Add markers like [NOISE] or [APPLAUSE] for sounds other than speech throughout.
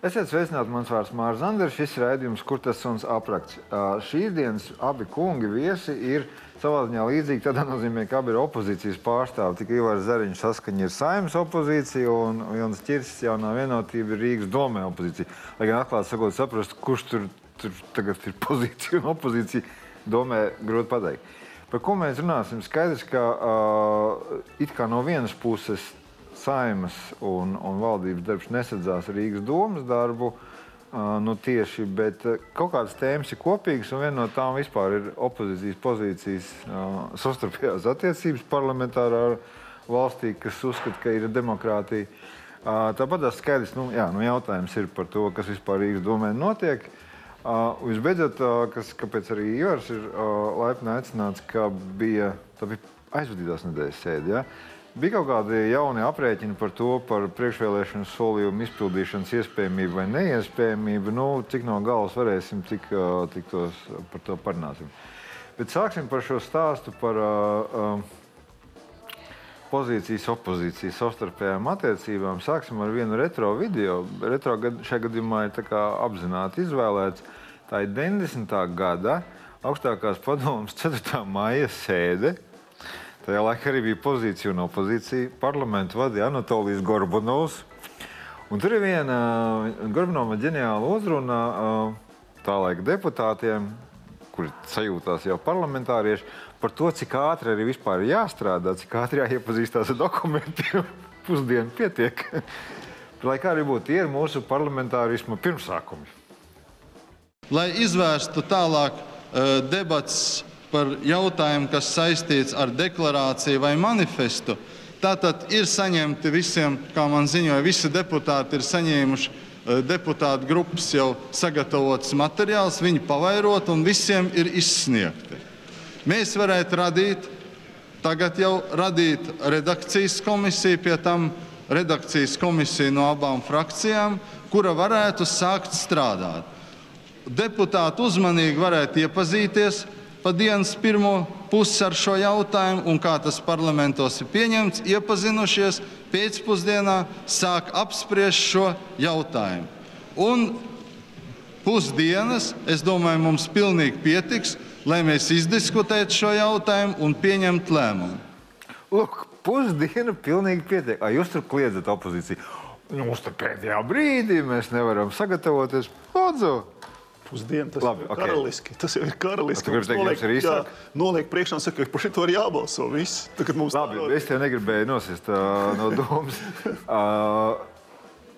Esiet sveicināti, mans vārds Mārcis Zanders. Šis raidījums, kur tas suns aprakts. Šīs dienas abi kungi viesi ir savā ziņā līdzīgi. Tādā nozīmē, ka abi ir opozīcijas pārstāvji. Tikai Ivars Zariņš saskaņa ir saimnes opozīcija un Jons Čirsis jaunā vienotība ir Rīgas domē opozīcija. Lai gan atklāti sakot, saprast, kurš tur, tur tagad ir [LAUGHS] pozīcija un opozīcija, domē grūti pateikt. Par ko mēs runāsim? Skaidrs, ka uh, it kā no vienas puses saimas un, un valdības darbs nesadzās Rīgas domas darbu. Nu tieši, bet kaut kādas tēmas ir kopīgas, un viena no tām vispār ir opozīcijas pozīcijas savstarpējās attiecības parlamentārā valstī, kas uzskata, ka ir demokrātija. Tāpat tas skaidrs, nu, jā, nu, jautājums ir par to, kas vispār Rīgas domē notiek. Uh, visbeidzot, uh, kas, kāpēc arī Ivars ir uh, laipni aicināts, ka bija, bija aizvadītās nedēļas sēde. Ja? Bija kaut kādi jauni aprēķini par to, par priekšvēlēšanu solījumu izpildīšanas iespējamību vai neiespējamību. Nu, cik no galvas varēsim, tik, tik tos par to parunāsim. Bet sāksim par šo stāstu par uh, pozīcijas opozīcijas savstarpējām attiecībām. Sāksim ar vienu retro video. Retro gad, šajā gadījumā ir apzināti izvēlēts. Tā ir 90. gada augstākās padomas 4. maija sēde Tajā laikā arī bija pozīcija un opozīcija. Parlamentu vadīja Anatolijas Gorbanovs. Un tur ir viena Gorbunova ģeniāla uzruna tā laika deputātiem, kuri sajūtās jau parlamentārieši, par to, cik ātri arī vispār ir jāstrādā, cik ātri jāiepazīstās ar dokumentiem. [LAUGHS] Pusdienu pietiek. [LAUGHS] Lai kā arī būtu, tie ir mūsu parlamentārisma pirmsākumi. Lai izvērstu tālāk uh, debats par jautājumu, kas saistīts ar deklarāciju vai manifestu. Tātad ir saņemti visiem, kā man ziņoja, visi deputāti ir saņēmuši eh, deputātu grupas jau sagatavotas materiālus, viņi pavairot un visiem ir izsniegti. Mēs varētu radīt, tagad jau radīt redakcijas komisiju, pie tam redakcijas komisiju no abām frakcijām, kura varētu sākt strādāt. Deputāti uzmanīgi varētu iepazīties pa dienas pirmo pusi ar šo jautājumu un kā tas parlamentos ir pieņemts, iepazinušies pēcpusdienā, sāk apspriest šo jautājumu. Un pusdienas, es domāju, mums pilnīgi pietiks, lai mēs izdiskutētu šo jautājumu un pieņemtu lēmumu. Lūk, pusdiena pilnīgi pietiek. Ai, jūs tur kliedzat opozīciju. Nu, mums tur pēdējā brīdī mēs nevaram sagatavoties. Lūdzu, pusdienu. Tas Labi, ir okay. karaliski. Tas jau ir karaliski. Gribi teikt, jums ir? Jā, noliek priekšā un saka, ka par šito ir jābalso. Viss. Tagad mums Labi, es tev negribēju nosist uh, no [LAUGHS] domas. Uh,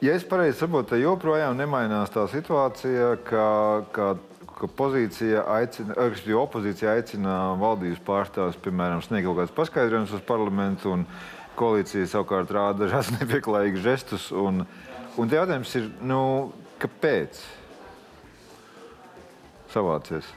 ja es pareizi saprotu, tad joprojām nemainās tā situācija, ka, ka, ka pozīcija aicina, respektīvi opozīcija aicina valdības pārstāvjus, piemēram, sniegt kaut kādus paskaidrojumus uz parlamentu, un koalīcija savukārt rāda dažādas [LAUGHS] nepieklājīgas žestus. Un, un jautājums ir, nu, kāpēc? Savācies?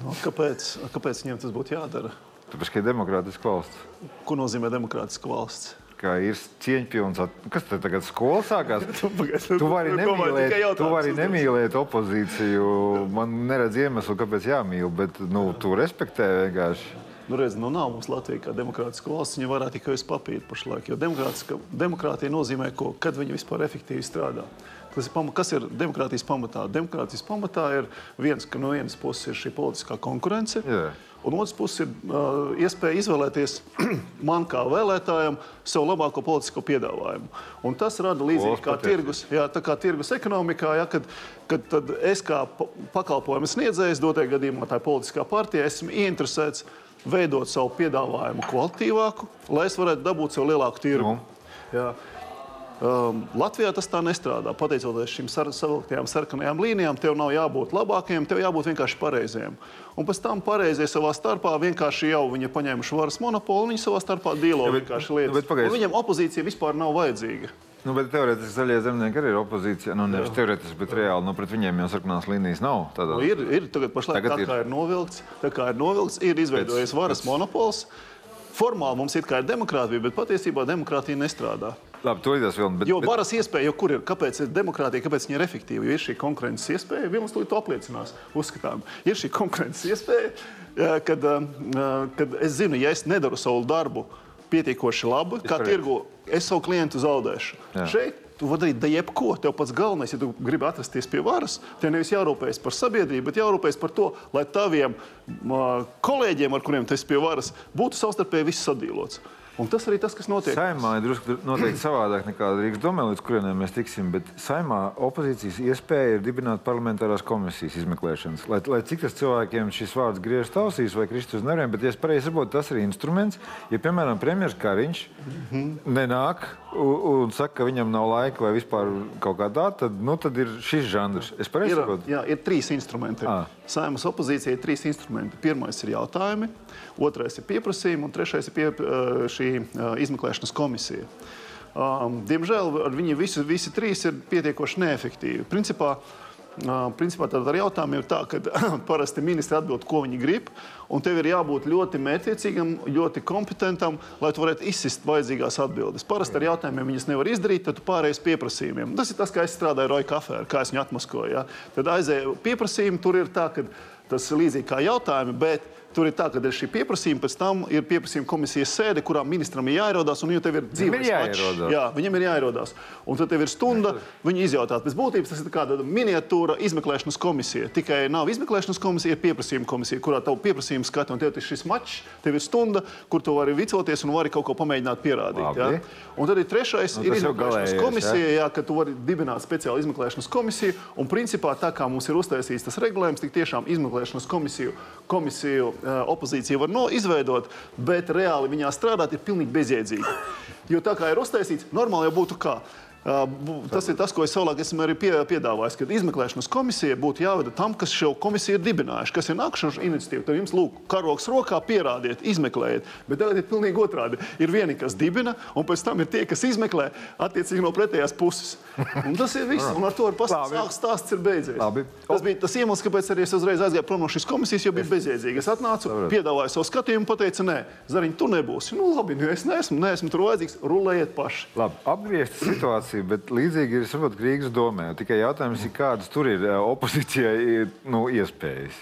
Nu, kāpēc, kāpēc viņiem tas būtu jādara? Tāpēc, ka ir demokrātiska valsts. Ko nozīmē demokrātiska valsts? Kā ir cieņpilns. Kas te tagad skolā sākās? [LAUGHS] Tu, vari nemīlēt, tu vari nemīlēt opozīciju. Man neredz iemeslu, kāpēc jāmīl, bet nu, tu respektē vienkārši. Nu, redz, nu nav mums Latvija kā demokrātiska valsts. Viņa varētu tikai uz papīra pašlaik. Jo demokrātija nozīmē, ko, kad viņi vispār efektīvi strādā. Tas ir, kas ir demokrātijas pamatā? Demokrātijas pamatā ir viens, ka no vienas puses ir šī politiskā konkurence. Yeah. Un otrs puses ir uh, iespēja izvēlēties [CLEARS THROAT] man kā vēlētājam sev labāko politisko piedāvājumu. Un tas rada līdzīgi kā tirgus, jā, kā tirgus ekonomikā, jā, kad, kad es kā pakalpojumu sniedzējs, dotajā gadījumā tā ir politiskā partija, esmu ieinteresēts veidot savu piedāvājumu kvalitīvāku, lai es varētu dabūt sev lielāku tirgu. Nu. Jā. Um, Latvijā tas tā nestrādā. Pateicoties šīm sar savilktajām sarkanajām līnijām, tev nav jābūt labākajiem, tev jābūt vienkārši pareiziem. Un pēc tam pareizie savā starpā vienkārši jau viņi ir paņēmuši varas monopolu, viņi savā starpā dīlo ja, vienkārši lietas. Viņam opozīcija vispār nav vajadzīga. Nu, bet teorētiski zaļie zemnieki arī ir opozīcija. Nu, nevis teorētiski, bet reāli nu, pret viņiem jau sarkanās līnijas nav. Tādā... Nu, ir, ir tagad pašlaik tagad tā, ir. Kā ir novilkts, tā kā ir novilkts, ir izveidojies varas pēc... monopols. Formāli mums ir demokrātija, bet patiesībā demokrātija nestrādā. Labi, to līdzās vēl. Bet, jo bet... varas iespēja, jo kur ir, kāpēc ir demokrātija, kāpēc viņa ir efektīva, jo ir šī konkurences iespēja, Vilnis to apliecinās, uzskatām. Ir šī konkurences iespēja, kad, kad es zinu, ja es nedaru savu darbu pietiekoši labi, kā tirgu, es savu klientu zaudēšu. Jā. Šeit Tu vari darīt da jebko. Tev pats galvenais, ja tu gribi atrasties pie varas, tev nevis jārūpējas par sabiedrību, bet jārūpējas par to, lai taviem uh, kolēģiem, ar kuriem tu esi pie varas, būtu savstarpēji viss sadīlots. Un tas arī tas, kas notiek. Saimā ir drusku noteikti savādāk nekā Rīgas domē, līdz kurieniem mēs tiksim. Bet saimā opozīcijas iespēja ir dibināt parlamentārās komisijas izmeklēšanas. Lai, lai cik tas cilvēkiem šis vārds griež tausīs vai kristus nerviem, bet, ja es pareizi saprotu, tas ir instruments. Ja, piemēram, premjerministrs Kariņš mm -hmm. nenāk un, un saka, ka viņam nav laika vai vispār kaut kā tā, tad, nu, tad ir šis žanrs. Es pareizi saprotu? Jā, ir trīs instrumenti. À. Saimas opozīcijai ir trīs instrumenti. Pirmais ir jautājumi otrais ir pieprasījumi, un trešais ir pie, šī izmeklēšanas komisija. Um, diemžēl viņi visi, visi trīs ir pietiekoši neefektīvi. Principā, uh, principā tad ar jautājumiem ir tā, ka [COUGHS] parasti ministri atbild, ko viņi grib, un tev ir jābūt ļoti mērķiecīgam, ļoti kompetentam, lai tu varētu izsist vajadzīgās atbildes. Parasti ar jautājumiem viņas nevar izdarīt, tad tu pārējais pieprasījumiem. Tas ir tas, kā es strādāju Roja kafē, kā es viņu atmaskoju. Ja? Tad aizēju pieprasījumi, tur ir tā, ka tas ir līdzīgi kā jautājumi, bet Tur ir tā, ka ir šī pieprasījuma, pēc tam ir pieprasījuma komisijas sēde, kurā ministram ir jāierodās. Un, ja tev ir dzīves mačs, jā, viņam ir jāierodās. Un tad tev ir stunda, viņi izjautās. Pēc būtības tas ir kāda miniatūra izmeklēšanas komisija. Tikai nav izmeklēšanas komisija, ir pieprasījuma komisija, kurā tavu pieprasījumu skata. Un tev ir šis mačs, tev ir stunda, kur tu vari vicoties un vari kaut ko pamēģināt pierādīt. Jā. Un tad ir trešais, nu, ir izmeklēšanas komisija, jā? Jā, ka tu vari dibināt speciālu izmeklēšanas komisiju. Un principā tā kā mums ir uztaisīts tas regulējums, tik tiešām izmeklēšanas komisiju, komisiju opozīcija var no, izveidot, bet reāli viņā strādāt ir pilnīgi bezjēdzīgi. Jo tā kā ir uztaisīts, normāli jau būtu kā. Tas ir tas, ko es savulaik esmu arī piedāvājis, ka izmeklēšanas komisija būtu jāvada tam, kas šo komisiju ir dibinājuši, kas ir nākušā iniciatīva. Tad jums, lūk, karoks rokā, pierādiet, izmeklējiet. Bet tagad ir pilnīgi otrādi. Ir vieni, kas dibina, un pēc tam ir tie, kas izmeklē attiecīgi no pretējās puses. Un tas ir viss, un ar to ir pastāstīts, stāsts ir beidzies. Labi. Tas bija tas iemesls, kāpēc arī es uzreiz aizgāju prom no šīs komisijas, jo bija bezjēdzīgi. Es atnācu, piedāvāju savu skatījumu, pateicu, nē, Zariņ, tu nebūsi. Nu, labi, nu, es neesmu, neesmu tur vajadzīgs, rulējiet paši. Labi, apgriezt situāciju situācija, bet līdzīgi ir saprot, Rīgas domē. Tikai jautājums ir, kādas tur ir opozīcijai nu, iespējas.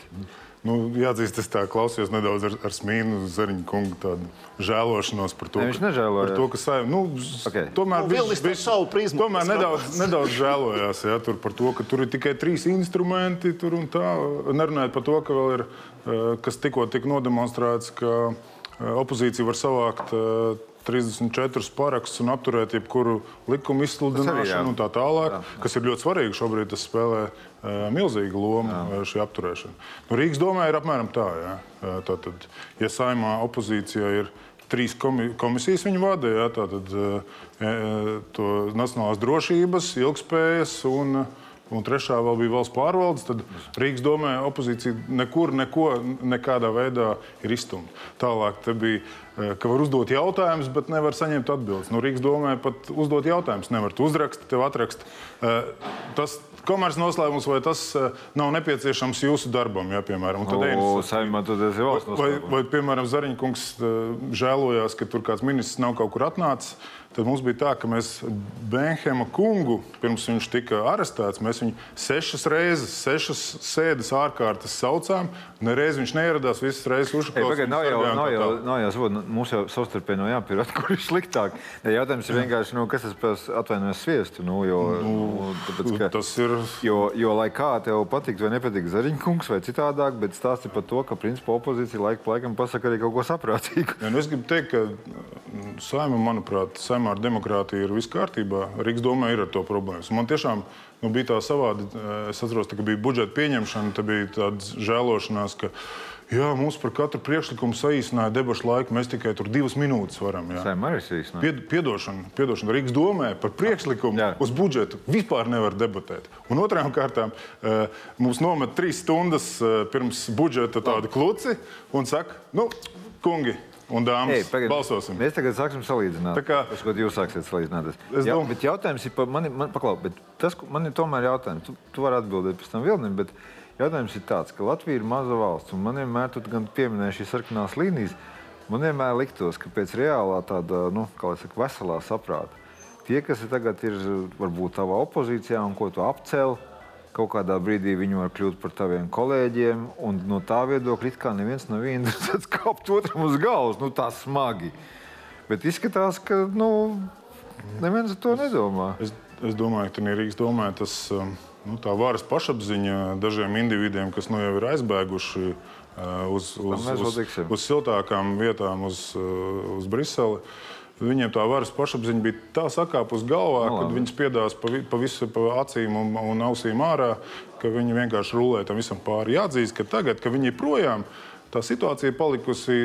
Nu, jāatzīst, es tā klausījos nedaudz ar, ar smīnu Zariņu kungu tādu žēlošanos par to, ne, ka, par to, ka saim, nu, okay. tomēr nu, viņš bija savu prizmu. Tomēr nedaudz, nedaudz žēlojās ja, tur par to, ka tur ir tikai trīs instrumenti tur un tā. Nerunājot par to, ka vēl ir, kas tikko tika nodemonstrēts, ka opozīcija var savākt 34 parakstus un apturēt jebkuru likumu izsludināšanu un tā tālāk, jā. kas ir ļoti svarīgi. Šobrīd tas spēlē uh, milzīgu lomu jā. šī apturēšana. Nu, Rīgas domē ir apmēram tā. Jā. Tātad, ja saimā opozīcijā ir trīs komi komisijas viņa vada, jā, tātad to nacionālās drošības, ilgspējas un uh, un trešā vēl bija valsts pārvaldes, tad Rīgas domē opozīcija nekur, neko, nekādā veidā ir izstumta. Tālāk bija, eh, ka var uzdot jautājumus, bet nevar saņemt atbildes. Nu, Rīgas domē pat uzdot jautājumus nevar. Tu uzraksti, tev atrakst. Eh, tas komerces noslēpums, vai tas eh, nav nepieciešams jūsu darbam, ja, piemēram. Tad o, saimā, tad vai, vai, piemēram, Zariņkungs žēlojās, ka tur kāds ministrs nav kaut kur atnācis. Tad mums bija tā, ka mēs Benhema kungu, pirms viņš tika arestēts, mēs viņu sešas reizes, sešas sēdes ārkārtas saucām. Nereiz viņš neieradās, visas reizes uzklausījās. Nav jau, nav jau, nav jau, savod, mums jau savstarpēji no jāpierod, kur ir sliktāk. Ja jautājums ir vienkārši, nu, kas tas atvainojas sviestu? Nu, jo, nu, nu, tāpēc, ka, tas ir. Jo, jo, lai kā tev patikt vai nepatīk Zariņkungs vai citādāk, bet stāsti par to, ka principā opozīcija laika pa laikam pasaka arī kaut ko saprātīgu. Ja, nu, es gribu teikt, ka mm, saima, manuprāt, saima saimā ar demokrātiju ir viss kārtībā. Rīgas domē ir ar to problēmas. Man tiešām nu, bija tā savādi. Es atceros, ka bija budžeta pieņemšana, tad bija tāds žēlošanās, ka jā, mums par katru priekšlikumu saīsināja debašu laiku. Mēs tikai tur divas minūtes varam. Pied, piedošana, piedošana Rīgas domē par priekšlikumu jā. uz budžetu vispār nevar debatēt. Un otrām kārtām mums nomet trīs stundas pirms budžeta tādu kluci un saka, nu, kungi, un dāmas. Ei, pagad, balsosim. Mēs tagad sāksim salīdzināt. Tā kā tas, ko jūs sāksiet salīdzināt. Es Jā, domāju, bet jautājums ir par mani, man, paklau, bet tas, man ir tomēr jautājums. Tu, tu vari atbildēt pēc tam Vilnim, bet jautājums ir tāds, ka Latvija ir maza valsts, un man vienmēr tu gan pieminēji šīs sarkanās līnijas, man vienmēr liktos, ka pēc reālā tāda, nu, kā lai saka, veselā saprāta, tie, kas tagad ir varbūt tavā opozīcijā un ko tu apcēli, kaut kādā brīdī viņi var kļūt par taviem kolēģiem. Un no tā viedokļa it kā neviens nav interesēts [LAUGHS] kāpt otram uz galvas. Nu, tā smagi. Bet izskatās, ka nu, neviens to nedomā. Es, es domāju, ka Rīgas domē tas nu, tā varas pašapziņa dažiem individiem, kas nu jau ir aizbēguši uz, uz, uz, uz, uz siltākām vietām, uz, uz Briseli. Viņiem tā varas pašapziņa bija tā sakāpa uz galvā, no, kad viņas piedās pa, pa visu pa acīm un, un ausīm ārā, ka viņi vienkārši rulē tam visam pāri. Jāatzīst, ka tagad, kad viņi ir projām, tā situācija palikusi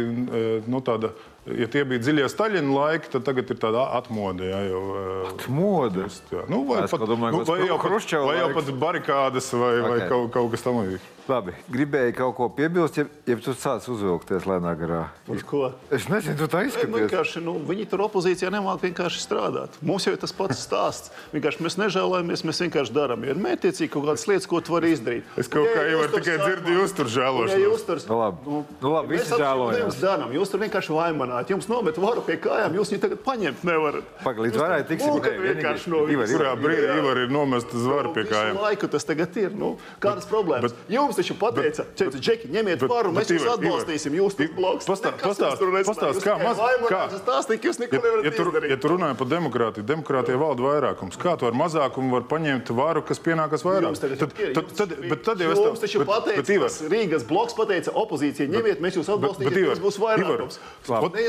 nu, tāda ja tie bija dziļie Staļina laiki, tad tagad ir tāda atmoda. Jā, jau, atmoda? Jā, nu, vai, pat, domāju, nu, vai, jau pat, vai jau pat barikādas vai, okay. vai kaut, kaut kas tamlīdzīgs. Labi, gribēji kaut ko piebilst, ja, ja tu sāc uzvilkties lēnā garā. Uz ko? Es nezinu, tu tā izskaties. Nu, viņi tur opozīcijā nemāk vienkārši strādāt. Mums jau ir tas pats stāsts. Vienkārši mēs nežēlojamies, mēs vienkārši darām. Ir mērķiecīgi kaut kādas lietas, ko tu vari izdarīt. Es kaut kā jau tikai dzirdu, jūs tur žēlojaties. Ja jūs tur, nu, labi, nu, nu, labi visi žēlojamies. Jūs tur vienkārši vaimanāt. Jums nomet varu pie kājām, jūs viņu tagad paņemt nevarat. Pagaidzi, varētu tikt vienkārši no viņas. Kurā brīdī Ivar ir nomestas varu pie kājām? Laiku tas tagad ir. Nu, kādas problēmas? Jums taču pateica, Teicu, Džeki, ņemiet varu, mēs jūs atbalstīsim. Jūs tur bloks. Pastāst, kā maz. Kā? Stāstīt, jūs neko nevarat ja, tur, izdarīt. Ja tu runāji par demokrātiju, demokrātija valda vairākums. Kā tu ar mazākumu var paņemt varu, kas pienākas vairāk? Tad, tad, tad, bet tad jau es taču pateicu, Rīgas bloks pateica opozīcija, ņemiet, mēs jūs atbalstīsim, tas būs vairākums.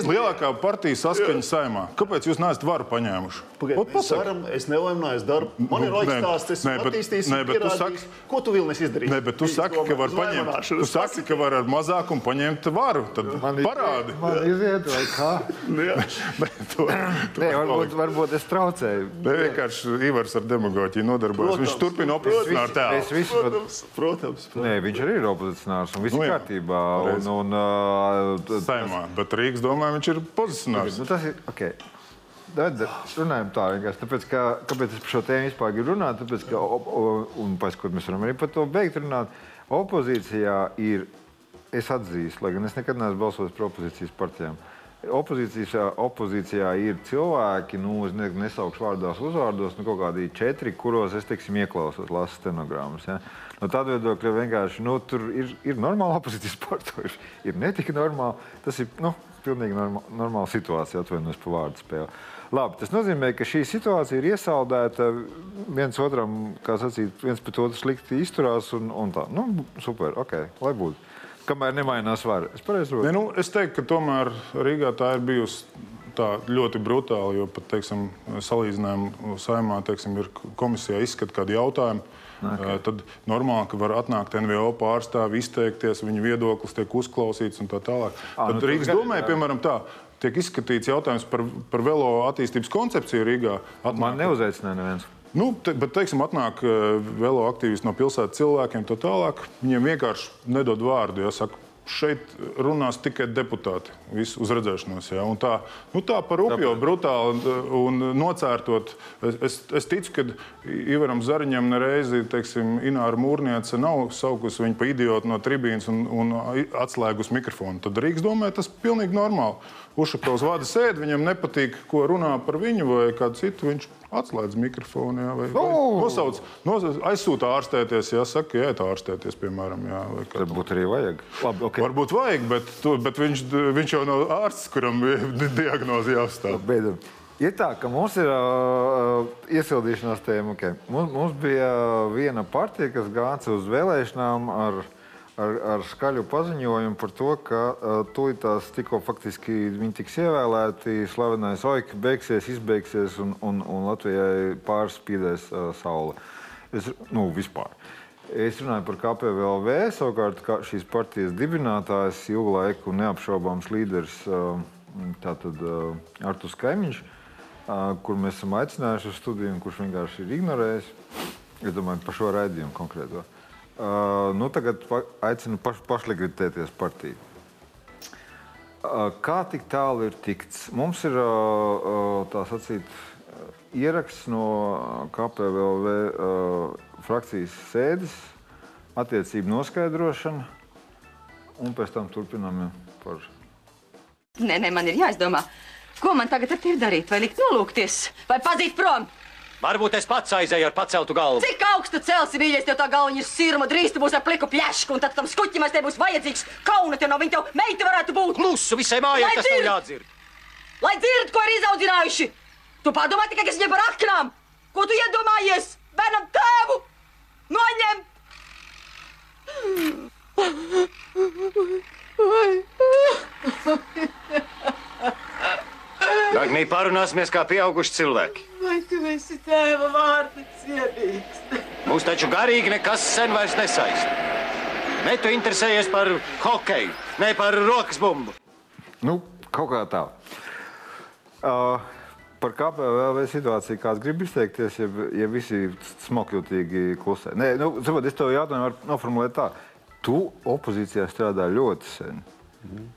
Lielākā partija saskaņa saimā. Kāpēc jūs neesat varu paņēmuši? Es nevainojos darbu. Man ir laiks stāsts, es attīstīšu. Ko tu vēl nes izdarīt? Nē, bet tu saki, ka var paņemt. Tu saki, ka var ar mazākumu paņemt varu. Tad man parādi. Man iziet, vai kā? [LAUGHS] Nē, to, to Nē varbūt, varbūt es traucēju. Nē, vienkārši Ivars ar demagoģiju nodarbojas. Viņš turpina opozicionāru tēlu. Protams, protams, protams. Nē, viņš arī ir opozicionārs un viss nu, kārtībā. Un, un, Saimā, bet Rīgas domā viņš ir pozicionārs. Nu, tas ir. Tad runājam tā vienkārši. Tāpēc, ka, kāpēc es par šo tēmu vispār gribu runāt? Tāpēc, ka, un pēc, ko mēs varam arī par to beigt runāt, opozīcijā ir, es atzīstu, lai gan es nekad neesmu balsojis par opozīcijas partijām. Opozīcijā, opozīcijā ir cilvēki, nu, es nesaukšu vārdos, uzvārdos, nu, kaut kādi četri, kuros es, teiksim, ieklausos, lasu stenogrammas. Ja? No tāda viedokļa vienkārši, nu, tur ir, ir normāla opozīcijas [LAUGHS] partija, ir netika normāla. Tas ir, nu, pilnīgi normā, normāla situācija, atvainojos par vārdu spēli. Labi, tas nozīmē, ka šī situācija ir iesaldēta. viens otram, kā sacīt, viens pret otru slikti izturās un, un tā. Nu, super, ok, lai būtu. Kamēr nemainās vara. Es pareizi saprotu. Nu, es teiktu, ka tomēr Rīgā tā ir bijusi tā ļoti brutāli, jo pat, teiksim, salīdzinājumu saimā, teiksim, ir komisijā izskat kādu jautājumu. Okay. Tad normāli, ka var atnākt NVO pārstāvi, izteikties, viņu viedoklis tiek uzklausīts un tā tālāk. À, Tad nu, Rīgas domē, piemēram, tā, tiek izskatīts jautājums par, par velo attīstības koncepciju Rīgā. Atnāk, Man neuzaicināja neviens. Nu, te, bet, teiksim, atnāk velo aktīvisti no pilsētas cilvēkiem, tā tālāk. Viņiem vienkārši nedod vārdu. Ja, saka, šeit runās tikai deputāti. Visu uz redzēšanos. Ja? Un tā, nu tā par upju, brutāli un nocērtot. Es, es ticu, ka Ivaram Zariņam nereizi, teiksim, Ināra Mūrniece nav saukusi viņu par idiotu no tribīnas un, un atslēgus mikrofonu. Tad Rīgas domē, tas pilnīgi normāli. Ušakovs vada sēdi, viņam nepatīk, ko runā par viņu vai kādu citu. Viņš atslēdz mikrofonu, jā, vai, vai nosauc, nosauc, aizsūta ārstēties, jā, saka, jāiet ārstēties, piemēram. Jā, Varbūt arī vajag. Labi, okay. Varbūt vajag, bet, tu, bet viņš, viņš jau nav ārsts, kuram diagnozi jāuzstāv. Beidzam. Ir tā, ka mums ir uh, iesildīšanās tēma. Okay. Mums, mums bija viena partija, kas gāca uz vēlēšanām ar ar, ar skaļu paziņojumu par to, ka uh, tūlītās tikko faktiski viņi tiks ievēlēti, slavenais oika beigsies, izbeigsies un, un, un Latvijai pārspīdēs uh, saule. Es, nu, vispār. Es runāju par KPVLV, savukārt kā šīs partijas dibinātājs, ilgu laiku neapšaubāms līderis, uh, tātad uh, Artus Kaimiņš, uh, kur mēs esam aicinājuši uz studiju kurš vienkārši ir ignorējis. Es domāju par šo raidījumu konkrēto. Uh, nu, tagad aicinu paš, pašlikvidēties partiju. Uh, kā tik tālu ir tikts? Mums ir uh, tā sacīt, ieraksts no KPVLV frakcijas sēdes, attiecību noskaidrošana, un pēc tam turpinām par. Nē, nē, man ir jāizdomā, ko man tagad tevi darīt, vai likt nolūkties, vai padzīt prom. Varbūt es pats aizēju ar paceltu galvu. Cik augstu celsi, mīļais, tev tā galva ir sirma, drīz tu būsi ar pliku pļašku, un tad tam skuķim es te būs vajadzīgs. Kauna te no viņa tev meita varētu būt. Klusu visai mājai, tas tev jādzird. Lai dzird, ko ir izaudzinājuši. Tu padomā tikai, kas viņiem par aknām. Ko tu iedomājies? Bērnam tēvu! Noņemt! Dagnī, parunāsimies kā pieauguši cilvēki. Vai tu esi tēva vārdu cienīgs? Mūs taču garīgi nekas sen vairs nesaista. Ne tu interesējies par hokeju, ne par rokas bumbu. Nu, kaut kā tā. Uh, par KPVV situāciju kāds grib izteikties, ja, ja visi smokļūtīgi klusē. Nē, nu, saprot, es tev jautājumu var noformulēt tā. Tu opozīcijā strādā ļoti sen.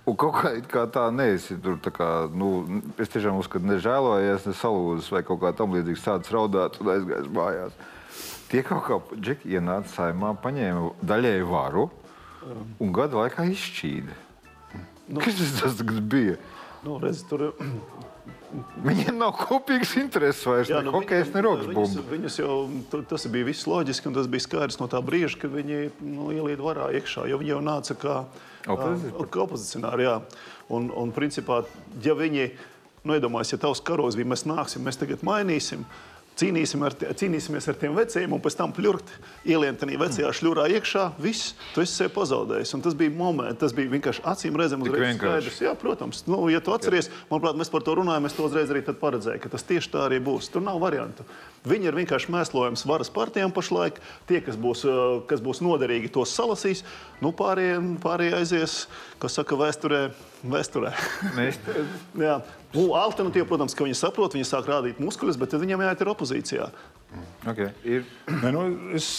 Un kaut kā, kā tā neesi tur. Kā, nu, es tiešām uzskatu, nežēlojies, ne salūzis vai kaut kā tam līdzīgs, sācis raudāt un aizgājis mājās. Tie kaut kā džeki ienāca saimā, paņēma daļēju varu un gadu laikā izšķīda. Nu, Kas tas, bija? Nu, redz, tur, [CLEARS THROAT] Viņiem nav kopīgas intereses vairs. Jā, ne hokejs, ne rokas viņus, viņus jau, tas bija viss loģiski, un tas bija skaidrs no tā brīža, kad viņi nu, ielīda varā iekšā, jo viņi jau nāca kā Opozicija? Kā opozicionāri. Jā. Un, un principā, ja viņi, nu, iedomājas, ja tavs karos bija, mēs nāksim, mēs tagad mainīsim, cīnīsim ar, cīnīsimies ar tiem veciem, un pēc tam pļurkt, ielien tajā vecajā šļurā iekšā, viss, tu esi sev pazaudējis. Un tas bija moments, tas bija vienkārši acīm redzams, uzreiz skaidrs. Jā, protams, nu, ja tu atceries, manuprāt, mēs par to runājam, es to uzreiz arī paredzēju, ka tas tieši tā arī būs. Tur nav variantu. Viņi ir vienkārši mēslojums varas partijām pašlaik. Tie, kas būs, uh, kas būs noderīgi, tos salasīs. Nu, pārējie, pārējie aizies, kas saka, vēsturē. vēsturē. [LAUGHS] Jā. Nu, alternatīva, protams, ka viņi saprot, viņi sāk rādīt muskuļus, bet tad viņiem jāiet ir opozīcijā. okay, ir, Nē, nu, es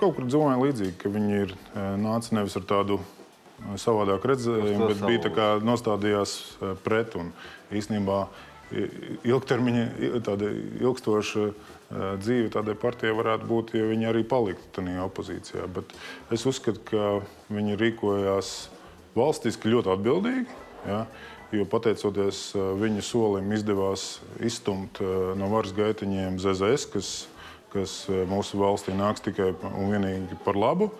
kaut kur domāju, līdzīgi, ka viņi ir eh, nācis nevis ar tādu eh, savādāku redzējumu, bet bija tā savu- kā nostādījās eh, pret. Un īstenībā ilgtermiņa, tāda ilgstoša dzīve tādai partijai varētu būt, ja viņi arī paliktu tajā opozīcijā. Bet es uzskatu, ka viņi rīkojās valstiski ļoti atbildīgi. Ja? Jo pateicoties eh, viņa solim, izdevās izstumt eh, no varas gaitiņiem ZZS, kas, kas eh, mūsu valstī nāks tikai un vienīgi par labu.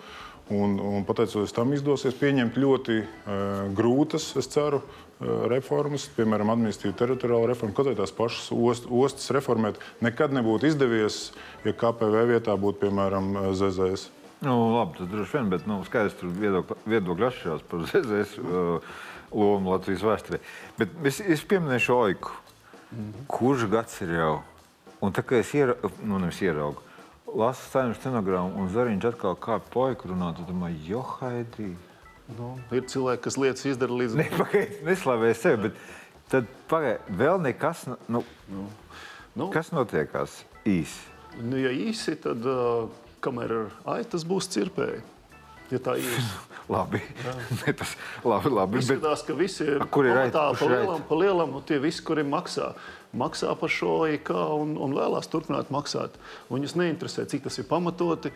Un, un pateicoties tam, izdosies pieņemt ļoti uh, grūtas, es ceru, uh, reformas, piemēram, administratīva teritoriāla reforma, kaut arī tās pašas ost, ostas reformēt. Nekad nebūtu izdevies, ja KPV vietā būtu, piemēram, ZZS. Nu, labi, tas droši vien, bet nu, skaidrs, tur viedokļi viedokļi atšķirās par [LAUGHS] ZZS uh, lomu Latvijas vēsturē. Bet es, es pieminēšu Oiku. Kurš gads ir jau? Un tā kā es ieraugu, nu, nevis ieraugu, lasu saimnes stenogrammu, un Zariņš atkal kāp poiku runāt, tad domāju, jo haidī. Nu, ir cilvēki, kas lietas izdara līdz Nepagaid, neslavēju sevi, bet tad pagaid, vēl nekas, nu, Nu, kas notiekās īsi? Nu, ja īsi, tad uh, kamēr ir aitas, būs cirpēji. Ja tā ir. [LAUGHS] Labi, [LAUGHS] ne, tas labi, labi, bet Izskatās, ka visi ir kur ir aita? Kurš pa lielam, pa lielam, un tie visi, kuri maksā, maksā par šo IK un, un vēlās turpināt maksāt. Viņus neinteresē, cik tas ir pamatoti.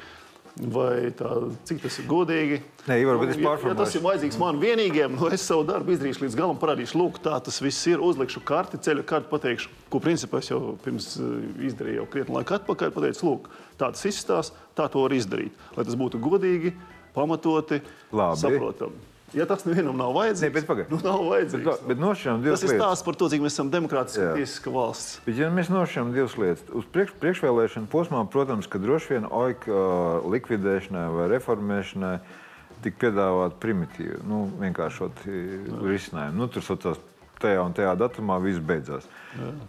Vai tā, cik tas ir godīgi? Nē, Ivar, bet es ja, ja tas ir vajadzīgs man vienīgiem, nu es savu darbu izdarīšu līdz galam, parādīšu, lūk, tā tas viss ir. Uzlikšu karti, ceļu karti, pateikšu, ko principā es jau pirms eh, izdarīju jau krietni laika atpakaļ. Pateicu, lūk, tā tas izstāsta, tā to var izdarīt. Lai tas būtu godīgi, pamatoti, Labi. saprotami. Ja tas nevienam nav vajadzīgs, Nē, bet pagaid. nu, nav vajadzīgs. Bet, bet nošķiram divas Tas ir lietas. stāsts par to, cik mēs esam demokrātiska Jā. tiesiska valsts. Bet, ja mēs nošķiram divas lietas, uz priekš, priekšvēlēšanu posmā, protams, ka droši vien OIK uh, likvidēšanai vai reformēšanai tika piedāvāt primitīvi, nu, vienkāršot risinājumu. Nu, tur saucās tajā un tajā datumā viss beidzās.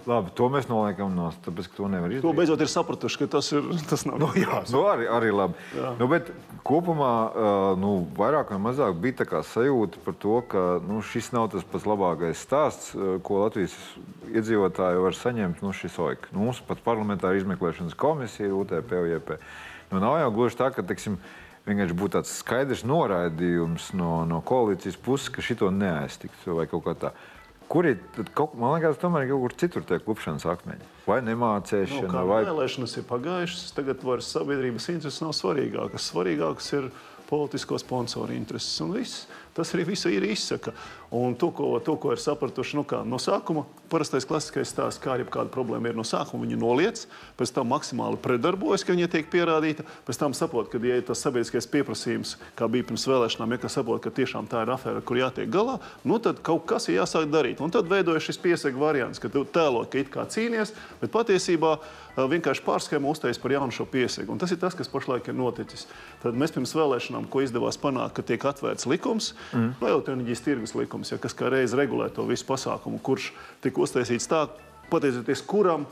Labi, to mēs noliekam no tāpēc, ka to nevar To izdarīt. beidzot ir sapratuši, ka tas, ir, tas nav Nu, jā, nu, arī, arī labi. Nu, bet kopumā nu, vairāk vai mazāk bija tā sajūta par to, ka nu, šis nav tas pats labākais stāsts, ko Latvijas iedzīvotāji var saņemt no šīs OIK. Nu, mums pat parlamentāra izmeklēšanas komisija ir UTP, UJP. Nu, nav jau gluži tā, ka teiksim, vienkārši būtu tāds skaidrs noraidījums no, no koalīcijas puses, ka šito neaiztiks vai kaut kā tā. Kur ir, tad kaut, man liekas, tomēr kaut kur citur tie klupšanas akmeņi? Vai Nu, nemācēšana, kā vai vēlēšanas ir pagājušas, tagad vairs sabiedrības intereses nav svarīgākas. Svarīgākas ir politisko sponsoru intereses. Un viss. Tas arī visu ir izsaka. Un to, ko, to, ko ir sapratuši nu no sākuma, parastais klasiskais stāsts, kā arī kāda problēma ir no sākuma, viņi noliec, pēc tam maksimāli predarbojas, ka viņa tiek pierādīta, pēc tam saprot, ka, ja ir tas sabiedriskais pieprasījums, kā bija pirms vēlēšanām, ja saprot, ka tiešām tā ir afēra, kur jātiek galā, nu tad kaut kas ir jāsāk darīt. Un tad veidojas šis piesaka variants, ka tu tēlo, ka it kā cīnies, bet patiesībā vienkārši pārskēmu uztais par jaunu šo piesegu. Un tas ir tas, kas pašlaik ir noticis. Tad mēs pirms vēlēšanām, ko izdevās panākt, ka tiek atvērts likums, mm. no elektronikas tirgus likums, ja, kas kā reiz regulē to visu pasākumu, kurš tika uztaisīts tā, pateicoties kuram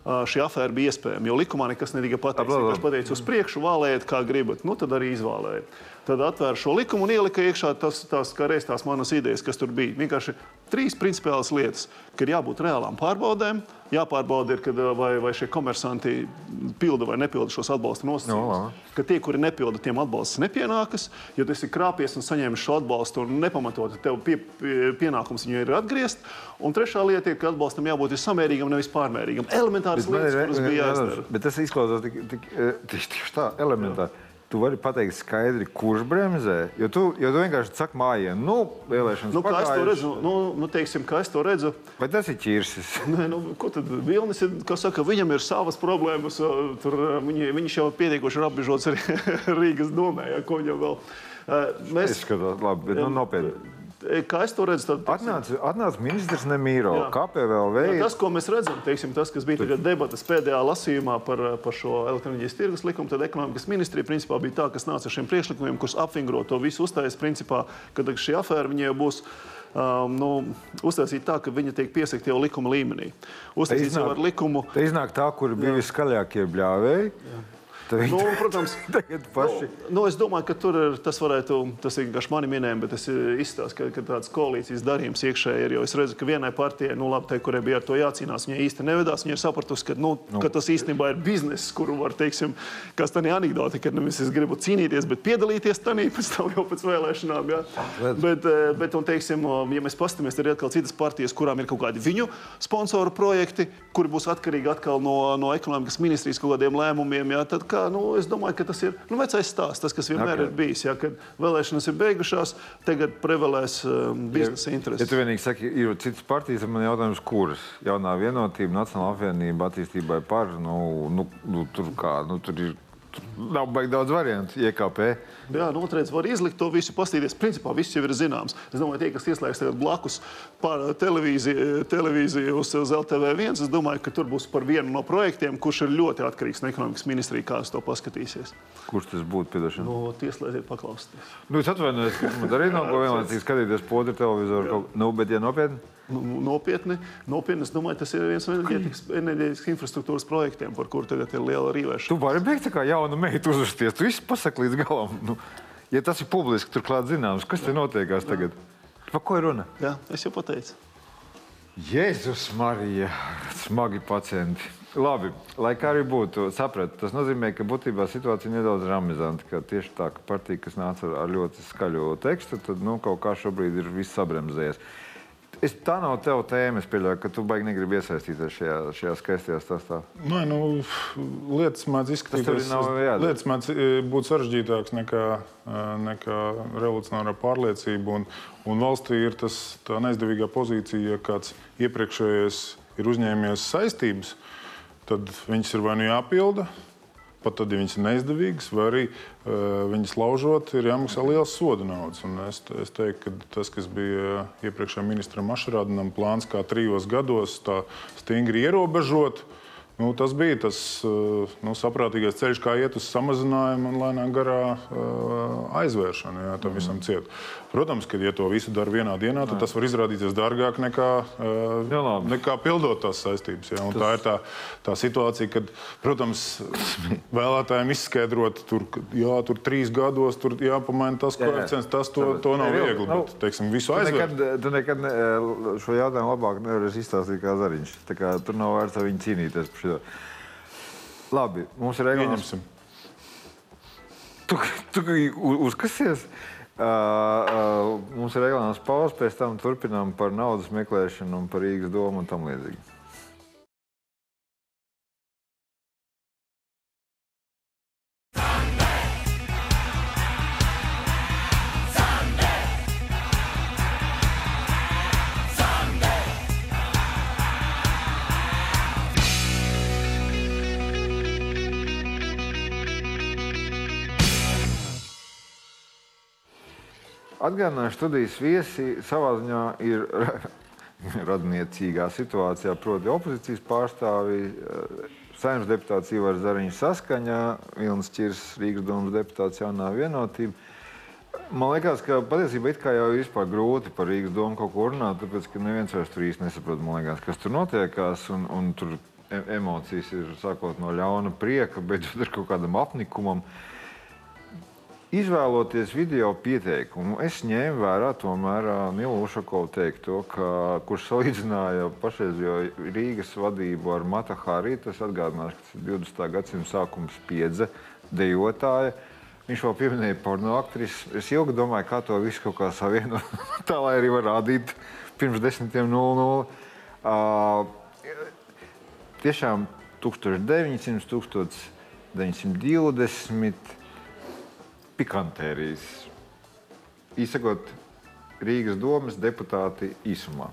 šī afēra bija iespējama. Jo likumā nekas netika pateikts. Viņš pateica, uz priekšu vālējiet, kā gribat. Nu, tad arī izvēlējiet. Tad atvēra šo likumu un ielika iekšā tas, tās, reiz tās manas idejas, kas tur bija. Vienkārši trīs principiālas lietas, ka ir jābūt reālām pārbaudēm, jāpārbauda, ir, kad, vai, vai šie komersanti pilda vai nepilda šos atbalsta nosacījumus. No, ka tie, kuri nepilda, tiem atbalsts nepienākas. Ja tu esi krāpies un saņēmis šo atbalstu un nepamatot, tev pie, pie, pienākums viņu ir atgriezt. Un trešā lieta ir, ka atbalstam jābūt samērīgam, nevis pārmērīgam. Elementāras lietas, kuras bija jāizdara. Bet tas izklausās tik, tik, tik, tieši tā, elementāri. Jā. Tu vari pateikt skaidri, kurš bremzē. Jo tu, jo tu vienkārši saki, mājā, nu, vēlēšanas nu, kā es to redzu. Nu, nu, teiksim, kā es to redzu. Vai tas ir ķirsis? [LAUGHS] Nē, nu, ko tad Vilnis ir, kas saka, viņam ir savas problēmas. Tur, viņi, viņš jau pietiekoši ir apbežots arī [LAUGHS] Rīgas domē, ja, ko viņam vēl. Mēs, es skatos, labi, bet nu, nopietni. Kā es to redzu, tad atnāca, atnāca ministrs Nemīro. KPVL veids. Tas, ko mēs redzam, teiksim, tas, kas bija debatas pēdējā lasījumā par, par šo elektroniskās tirgus likumu, tad ekonomikas ministrija principā bija tā, kas nāca ar šiem priekšlikumiem, kurus apvingro to visu uzstājas principā, kad šī afēra viņai būs. Um, nu, uztaisīt tā, ka viņa tiek piesakta jau likuma līmenī. Uztaisīt jau ar likumu. Tā iznāk tā, kur bija viskaļākie bļāvēji. Jā. Nu, protams, [LAUGHS] nu, nu, es domāju, ka tur ir, tas varētu, tas ir vienkārši mani minējumi, bet es izstāstu, ka, ka tāds koalīcijas darījums iekšēji ir. Jo es redzu, ka vienai partijai, nu, labi, tai, kurai bija ar to jācīnās, viņa īsti nevedās. Viņa ir sapratusi, ka, nu, nu. ka tas īstenībā ir bizness, kuru var, teiksim, kas tā ir anekdote, ka nevis es gribu cīnīties, bet piedalīties tajā [LAUGHS] pēc tam jau pēc vēlēšanām. Ja? Bet, eh, bet un, teiksim, ja mēs paskatāmies, tad ir atkal citas partijas, kurām ir kaut kādi viņu sponsoru projekti, kuri būs atkarīgi atkal no, no ekonomikas ministrijas kaut kādiem lēmumiem. Ja? Tad, kā kā, nu, es domāju, ka tas ir nu, vecais stāsts, tas, kas vienmēr okay. ir bijis. Ja, kad vēlēšanas ir beigušās, tagad prevalēs um, biznesa intereses. Ja tu vienīgi saki, ir citas partijas, man jautājums, kuras jaunā vienotība, Nacionāla apvienība attīstībai par, nu, nu, nu tur kā, nu, tur ir Nav baigi daudz variantu, IKP. Jā, noteikti var izlikt to visu, paskatīties. Principā viss jau ir zināms. Es domāju, tie, kas ieslēgs blakus televīziju, televīziju uz, uz LTV1, es domāju, ka tur būs par vienu no projektiem, kurš ir ļoti atkarīgs no ekonomikas ministrija, kā es to paskatīsies. Kurš tas būtu? Piedošana? No, tieslēdziet, paklausieties. Nu, es atvainojos, ka man arī nav ko vienlaicīgi skatīties podru televizoru. Nu, bet, ja nopietni nu, nopietni. nopietni. Es domāju, tas ir viens no [CLEARS THROAT] enerģētikas infrastruktūras projektiem, par kuru tagad ir liela rīvēšana. Tu vari beigt kā jauna meita uzvesties. Tu viss pasaki līdz galam. Nu, ja tas ir publiski, turklāt zināms, kas te notiekās tagad? Par ko ir runa? Jā, es jau pateicu. Jēzus, Marija, smagi pacienti. Labi, lai kā arī būtu, sapratu. Tas nozīmē, ka būtībā situācija nedaudz ramizanta. Tieši tā, ka partija, kas nāca ar ļoti skaļo tekstu, tad nu, kaut kā šobrīd ir viss sabremzējies. Es, tā nav tava tēma. Es pieļauju, ka tu baigi negribi iesaistīties šajā, šajā skaistajā stāstā. Nē, nu, lietas mēdz izskatīties. Lietas mēdz e, būt sarežģītākas nekā, e, nekā revolucionārā pārliecība. Un, un valstī ir tas, tā neizdevīgā pozīcija, ja kāds iepriekšējais ir uzņēmies saistības, tad viņas ir vai nu jāpilda, pat tad, ja viņas ir neizdevīgas, vai arī uh, viņas laužot, ir jāmaksā liels soda naudas. Un es, es teiktu, ka tas, kas bija iepriekšējā ministra Mašarādinam plāns, kā trijos gados tā stingri ierobežot, Nu, tas bija tas eh, nu, saprātīgais ceļš, kā iet uz samazinājumu un lēnām garā uh, aizvēršanu. Jā, tam mm. visam ciet. Protams, ka, ja to visu dara vienā dienā, tad tas var izrādīties dārgāk nekā, uh, jā, nekā pildot tās saistības. Jā, tas... Tā ir tā, tā situācija, kad, protams, vēlētājiem izskaidrot, tur, jā, tur trīs gados tur jāpamaina tas koeficients, tas to, to nav viegli. Nu, bet, teiksim, visu aizvērt. Tu nekad, tu nekad šo jautājumu labāk nevarēsi izstāstīt kā Zariņš. Kā, tur nav vērts ar viņu cīnīties par šo. Labi, mums ir reglaments. Tu, tu uzkasies. Mums ir reglaments pauze, pēc tam turpinām par naudas meklēšanu un par Rīgas domu un tam līdzīgi. Atgādināšu, studijas viesi savā ziņā ir [LAUGHS] radniecīgā situācijā, proti opozīcijas pārstāvi, uh, saimnes deputāts Ivars Zariņš saskaņā, Vilnis Čirs, Rīgas domas deputāts jaunā vienotība. Man liekas, ka patiesībā it kā jau ir vispār grūti par Rīgas domu kaut ko runāt, tāpēc, ka neviens vairs tur īsti nesaprot, man liekas, kas tur notiekās, un, un tur e- emocijas ir sākot no ļauna prieka, beidzot ar kaut kādam apnikumam. Izvēloties video pieteikumu, es ņēmu vērā tomēr Nilu Ušakovu teikto, ka, kurš salīdzināja pašreizējo Rīgas vadību ar Mata Harī. Tas atgādinās, ka tas ir 20. gadsimta sākuma spiedze, dejotāja. Viņš vēl pieminēja porno aktrisi. Es ilgi domāju, kā to visu kaut kā savienot, [LAUGHS] tā lai arī var rādīt pirms 10.00. Uh, tiešām 1900, 1920 pikantērijas. Īsakot, Rīgas domas deputāti īsumā.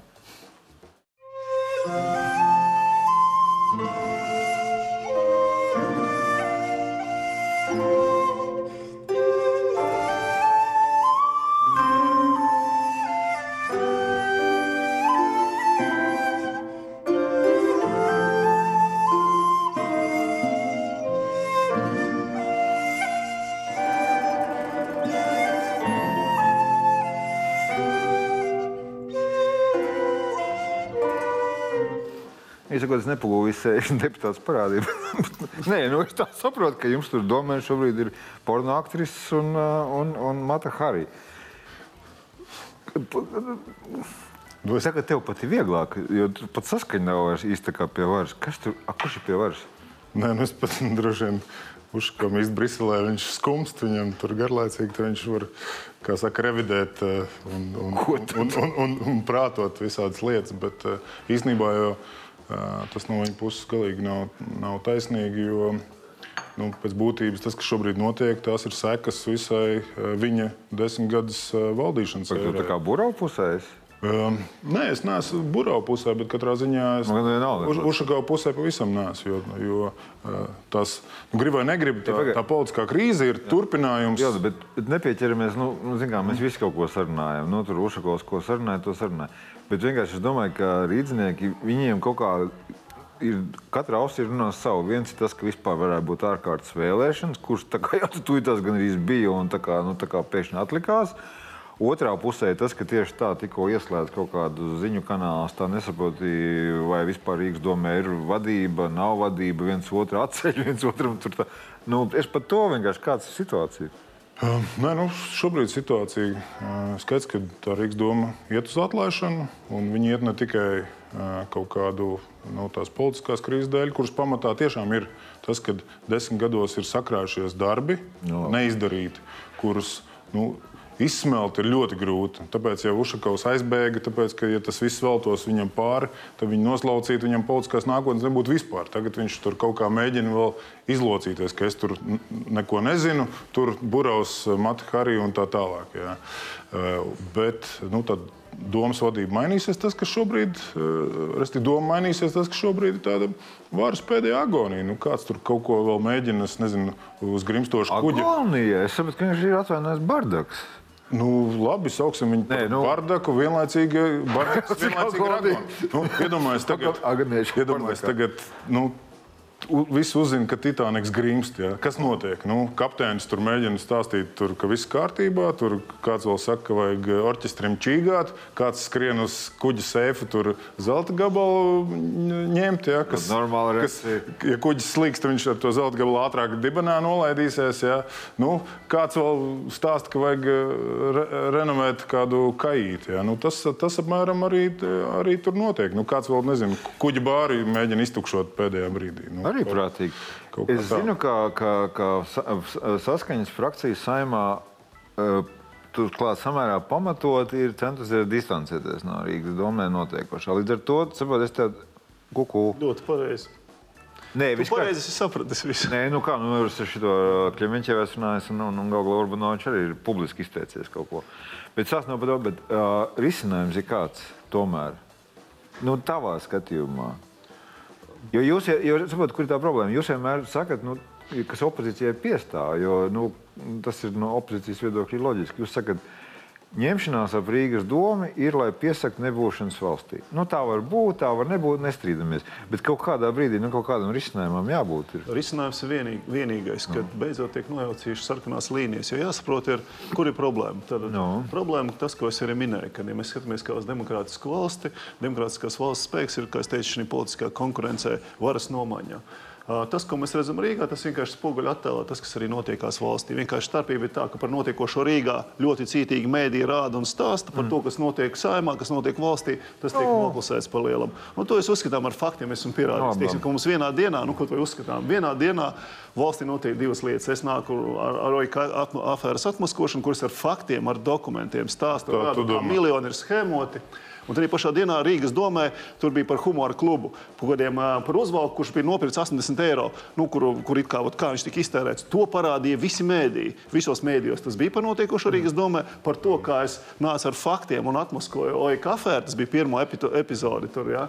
Īsakot, es nepagūvu visu [LAUGHS] deputātu parādību. [LAUGHS] Nē, nu, es tā saprotu, ka jums tur domē šobrīd ir porno aktrises un, uh, un, un Mata Harī. Es saku, tev pat ir vieglāk, jo tu pat saskaņa nav vairs īsti kā pie varas. Kas tur, a, kurš ir pie varas? Nē, nu es pat [LAUGHS] droši vien ka īstenībā Briselē viņš skumst, viņam tur garlaicīgi, tad viņš var, kā saka, revidēt eh, un, un, un, un, un, un, un prātot visādas lietas. Bet eh, īstenībā jau eh, tas no viņa puses galīgi nav, nav taisnīgi, jo nu, pēc būtības tas, kas šobrīd notiek, tās ir sekas visai viņa desmit gadus eh, valdīšanas. Vai tu tā kā burau pusē esi? Um, nē, es neesmu burbuļu pusē, bet katrā ziņā es Man vienalga. Uz, Ušakau pusē pavisam neesmu. Jo, jo uh, tas, nu, gribu vai negribu, tā, tā politiskā krīze ir turpinājums. Jā, bet bet nepieķeramies. Nu, nu, kā, mēs visi kaut ko sarunājam. Nu, tur Ušakovs ko sarunāja, to sarunāja. Bet vienkārši es domāju, ka rīznieki viņiem kaut kā. Ir, katra auss ir runājis savu. Viens ir tas, ka vispār varētu būt ārkārtas vēlēšanas, kuras tā kā jau tur tās gan arī bija un tā kā, nu, tā kā pēkšņi atlikās. Otrā pusē tas, ka tieši tā tikko ieslēdz kaut kādu ziņu kanālu, tā nesaproti, vai vispār Rīgas domē ir vadība, nav vadība, viens otru atceļ, [LAUGHS] viens otram tur tā. Nu, es pat to vienkārši kāds ir situācija. Nē, nu, šobrīd situācija skaidrs, ka tā Rīgas doma iet uz atlaišanu, un viņi iet ne tikai kaut kādu nu, tās politiskās krīzes dēļ, kuras pamatā tiešām ir tas, ka desmit gados ir sakrājušies darbi, Jā. neizdarīti, kurus nu, izsmelt ir ļoti grūti. Tāpēc jau Ušakovs aizbēga, tāpēc, ka, ja tas viss veltos viņam pāri, tad viņi noslaucītu, viņam politiskās nākotnes nebūtu vispār. Tagad viņš tur kaut kā mēģina vēl izlocīties, ka es tur neko nezinu, tur buraus Mata Harija un tā tālāk. Jā. Eh, Bet nu, tad domas vadība mainīsies. Tas, kas šobrīd, eh, respektīvi, doma mainīsies, tas, kas šobrīd ir tāda varas pēdējā agonija. Nu, kāds tur kaut ko vēl mēģina, es nezinu, uz grimstošu kuģa. Agonija. Es saprotu, ka viņš ir atvainojis Bardaks. Nu, labi, sauksim viņu par nu- bardaku, vienlaicīgi bardaku, [LAUGHS] vienlaicīgi ar agonija? agonu. Nu, iedomājies tagad, Agoniešu iedomājies tagad, nu, Visi uzzina, ka Titaniks grimst. Ja? Kas notiek? Nu, kapteinis tur mēģina stāstīt, tur, ka viss kārtībā. Tur kāds vēl saka, ka vajag orķestram čīgāt, kāds skrien uz kuģa seifu, tur zelta gabalu ņemt. Ja? Kas, Normāla kas, ja kuģis slīks, tad viņš ar to zelta gabalu ātrāk dibenā nolaidīsies. Ja? Nu, kāds vēl stāsta, ka vajag eh, re renovēt kādu kaīti. Ja? Nu, tas, tas apmēram arī, arī tur notiek. Nu, kāds vēl nezina, kuģa bāri mēģina iztukšot pēdējā brīdī. Nu, Arī kaut- prātīgi. kaut Es zinu, ka, ka, ka sa- saskaņas frakcijas saimā uh, turklāt samērā pamatot ir centusies distancēties no Rīgas domē notiekošā. Līdz ar to, saprot, es tev kuku. Ļoti pareizi. Nē, viss kā- pareizi sapratis visu. Nē, nu kā, nu, es ar šo Klimēņķevu esmu runājis, un, un, un Gaugla Urbanovičs arī ir publiski izteicies kaut ko. Bet sāc no par to, bet uh, risinājums ir kāds tomēr. Nu, tavā skatījumā. Jo jūs, jo, saprotat, kur ir tā problēma? Jūs vienmēr sakat, nu, kas opozīcijai piestāv, jo nu, tas ir no opozīcijas viedokļa loģiski. Jūs sakat, ņemšanās ap Rīgas domu ir, lai piesaktu nebūšanas valstī. Nu, tā var būt, tā var nebūt, nestrīdamies. Bet kaut kādā brīdī nu, kaut kādam risinājumam jābūt. Ir. Risinājums ir vienīg, vienīgais, kad no. beidzot tiek nojaucījušas sarkanās līnijas. Jo jāsaprot, ir, kur ir problēma. Tad, no. Problēma ir tas, ko es arī minēju, ka, ja mēs skatāmies kā uz demokrātisku valsti, demokrātiskās valsts spēks ir, kā es teicu, šī politiskā konkurencē, varas nomaiņā. Tas, ko mēs redzam Rīgā, tas vienkārši spoguļo attēlā tas, kas arī notiekās valstī. Vienkārši starpība ir tā, ka par notiekošo Rīgā ļoti cītīgi mēdī rāda un stāsta par mm. to, kas notiek saimā, kas notiek valstī. Tas tiek oh. noklusēts par lielam. Un to es uzskatām ar faktiem, esmu pierādījis. Teiksim, ka mums vienā dienā, nu, ko to uzskatām, vienā dienā valstī notiek divas lietas. Es nāku ar, ar Oika afēras atmaskošanu, kuras ar faktiem, ar dokumentiem stāsta, kā miljoni ir schēmoti. Un arī pašā dienā Rīgas domē tur bija par humora klubu, par, kādiem, par uzvalku, kurš bija nopirkts 80 eiro, nu, kur, kur kā, ot, kā viņš tika iztērēts. To parādīja visi mēdīji. Visos mēdījos tas bija par notiekošo Rīgas domē, par to, kā es nācu ar faktiem un atmaskoju Oja kafē. Tas bija pirmo epizode tur. Ja?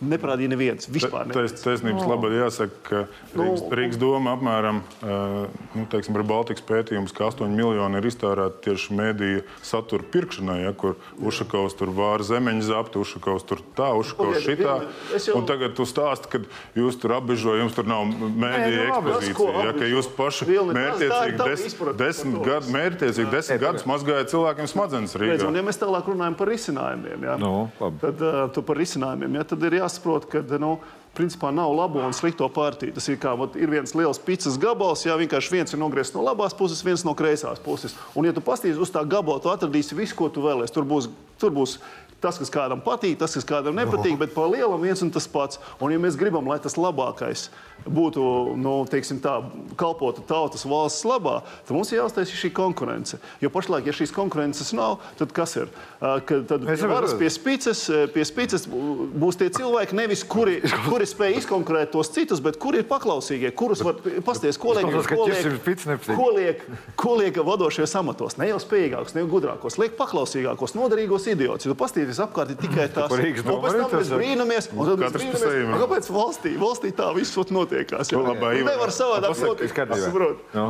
Neparādīja neviens. Vispār neviens. Taisnības oh. labā jāsaka, ka nu, Rīgas, no. Rīgas doma apmēram nu, teiksim, ar Baltikas pētījumus, ka 8 miljoni ir iztērēti tieši mēdīju satura pirkšanai, ja, kur Ušakovs tur vāra zemeņu zapti, Ušakovs tur tā, Ušakovs šitā. Jau... Un tagad tu stāsti, ka jūs tur apbežo, jums tur nav mēdīja nu, ekspozīcija, ja, ka jūs paši mērķiecīgi des, desmit gadu, mērķiecīgi desmit gadus mazgājat cilvēkiem smadzenes Rīgā. Un ja mēs tālāk runājam par risinājumiem, ja, no, nu, tad, uh, par risinājumiem ja, tad ir jāsaka, jāsaprot, ka nu, principā nav labo un slikto partiju. Tas ir kā vat, ir viens liels pīcis gabals, jā, vienkārši viens ir nogriezts no labās puses, viens no kreisās puses. Un, ja tu pastīsies uz tā gabala, tu atradīsi visu, ko tu vēlēsies. Tur būs, tur būs tas, kas kādam patīk, tas, kas kādam nepatīk, bet par lielam viens un tas pats. Un, ja mēs gribam, lai tas labākais būtu, nu, teiksim tā, kalpotu tautas valsts labā, tad mums ir jāuztaisa šī konkurence. Jo pašlaik, ja šīs konkurences nav, tad kas ir? Ka, tad ja varas pie spīces, pie spīces būs tie cilvēki, nevis kuri, kuri spēj izkonkurēt tos citus, bet kuri ir paklausīgie, kurus var pasties, ko liek, ko liek, ko liek, ko liek vadošajos amatos. Ne jau spējīgākos, ne jau gudrākos, liek paklausīgākos, noderīgos idiotus. Ja tu pasties visapkārt ir tikai tās lietas, un pēc tam mēs brīnamies, un tad mēs brīnamies, kāpēc valstī, valstī tā viss notiekās. Jā, labā, Ivar, nevar savādāk notikt.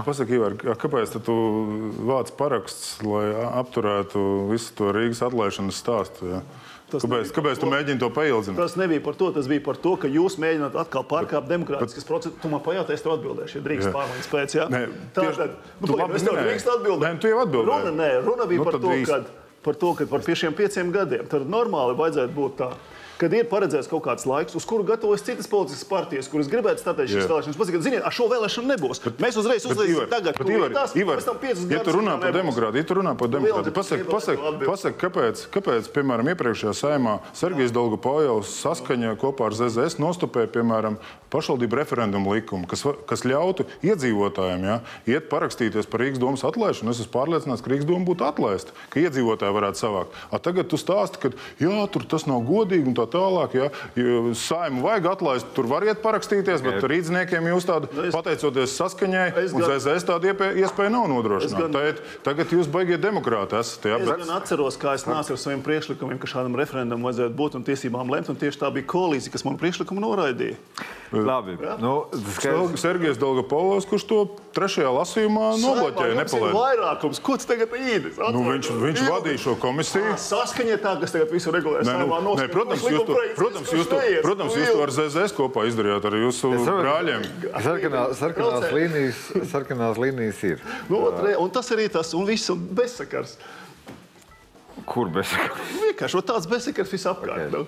Pasaki, Ivar, kāpēc tu vāc paraksts, lai apturētu visu to Rīgas atlaišanas stāstu? Jā? Tas kāpēc kāpēc tu mēģini to paildzināt? Tas nebija par to. Tas bija par to, ka jūs mēģināt atkal pārkāpt demokrātiskas procedūras. Tu man pajautā, es tev atbildēšu, ja drīkst pārmaiņas pēc. Ja? Nē, tā tad, nu, labi, es tev drīkst atbildēt. Nē, tu jau atbildēji. Runa, nē, runa bija nu, par to, ka par to, ka par šiem pieciem gadiem tad normāli vajadzētu būt tā kad ir paredzēts kaut kāds laiks, uz kuru gatavojas citas politiskas partijas, kuras gribētu statēt šīs vēlēšanas. Pasakiet, ziniet, ar šo vēlēšanu nebūs. Bet, mēs uzreiz uzliekam tagad, bet, Ivar, tās, Ivar, ja tu runā par demokrātiju, ja tu runā par demokrātiju, pasaki, pasaki, pasaki kāpēc, kāpēc, piemēram, iepriekšējā saimā Sergejs Dolgopājovs saskaņā kopā ar ZZS nostupēja, piemēram, pašvaldību referendumu likumu, kas, kas ļautu iedzīvotājiem ja, iet parakstīties par Rīgas domas atlaišanu. Es esmu pārliecināts, ka Rīgas doma būtu atlaista, ka iedzīvotāji varētu savākt. A, tagad tu stāsti, ka jā, tur tas nav godīgi un tā tālāk. Ja? Saimu vajag atlaist, tur variet parakstīties, bet rīzniekiem jūs tādu, nu, es, pateicoties saskaņai, un ZZS tādu iespēju nav nodrošināta. Gan... Tagad jūs baigiet demokrāti esat. Ja? Es bet... gan atceros, kā es nācu ar saviem priekšlikumiem, ka šādam referendumam vajadzētu būt un tiesībām lemt, un tieši tā bija koalīcija, kas man priekšlikumu noraidīja. Labi. Ja? Nu, skaidrs... Sergejs Dolgopolovs, kurš to trešajā lasījumā nobloķēja, nepalaida. Vairākums, ko tas tagad īdis? Nu, viņš viņš vadīja šo komisiju. Saskaņa tā, kas tagad visu regulē. Nē, nu, nē, protams, jūs to, protams, jūs to, protams, jūs to ar ZZS kopā izdarījāt ar jūsu brāļiem. Sarkanā, sarkanās, līnijas, sarkanās līnijas ir. Nu, un tas arī tas, un viss un bezsakars. Kur bezsakars? Vienkārši tāds bezsakars visapkārt. Okay. Nu.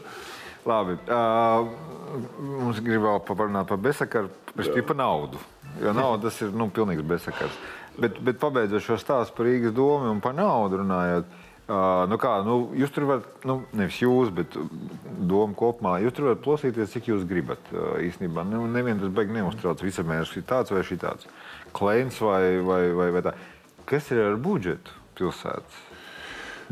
Labi. Uh, mums gribēja parunāt par bezsakaru, bet par naudu. Jo nauda tas ir nu, pilnīgs bezsakars. Bet, bet pabeidzot šo stāstu par Rīgas domu un par naudu runājot, uh, nu kā, nu, jūs tur varat, nu, nevis jūs, bet doma kopumā, jūs tur varat plosīties, cik jūs gribat. Uh, īstenībā nu, neviens tas beigas neuztrauc. Visamērs ir tāds vai šitāds. Kleins vai, vai, vai, vai tā. Kas ir ar budžetu pilsētas?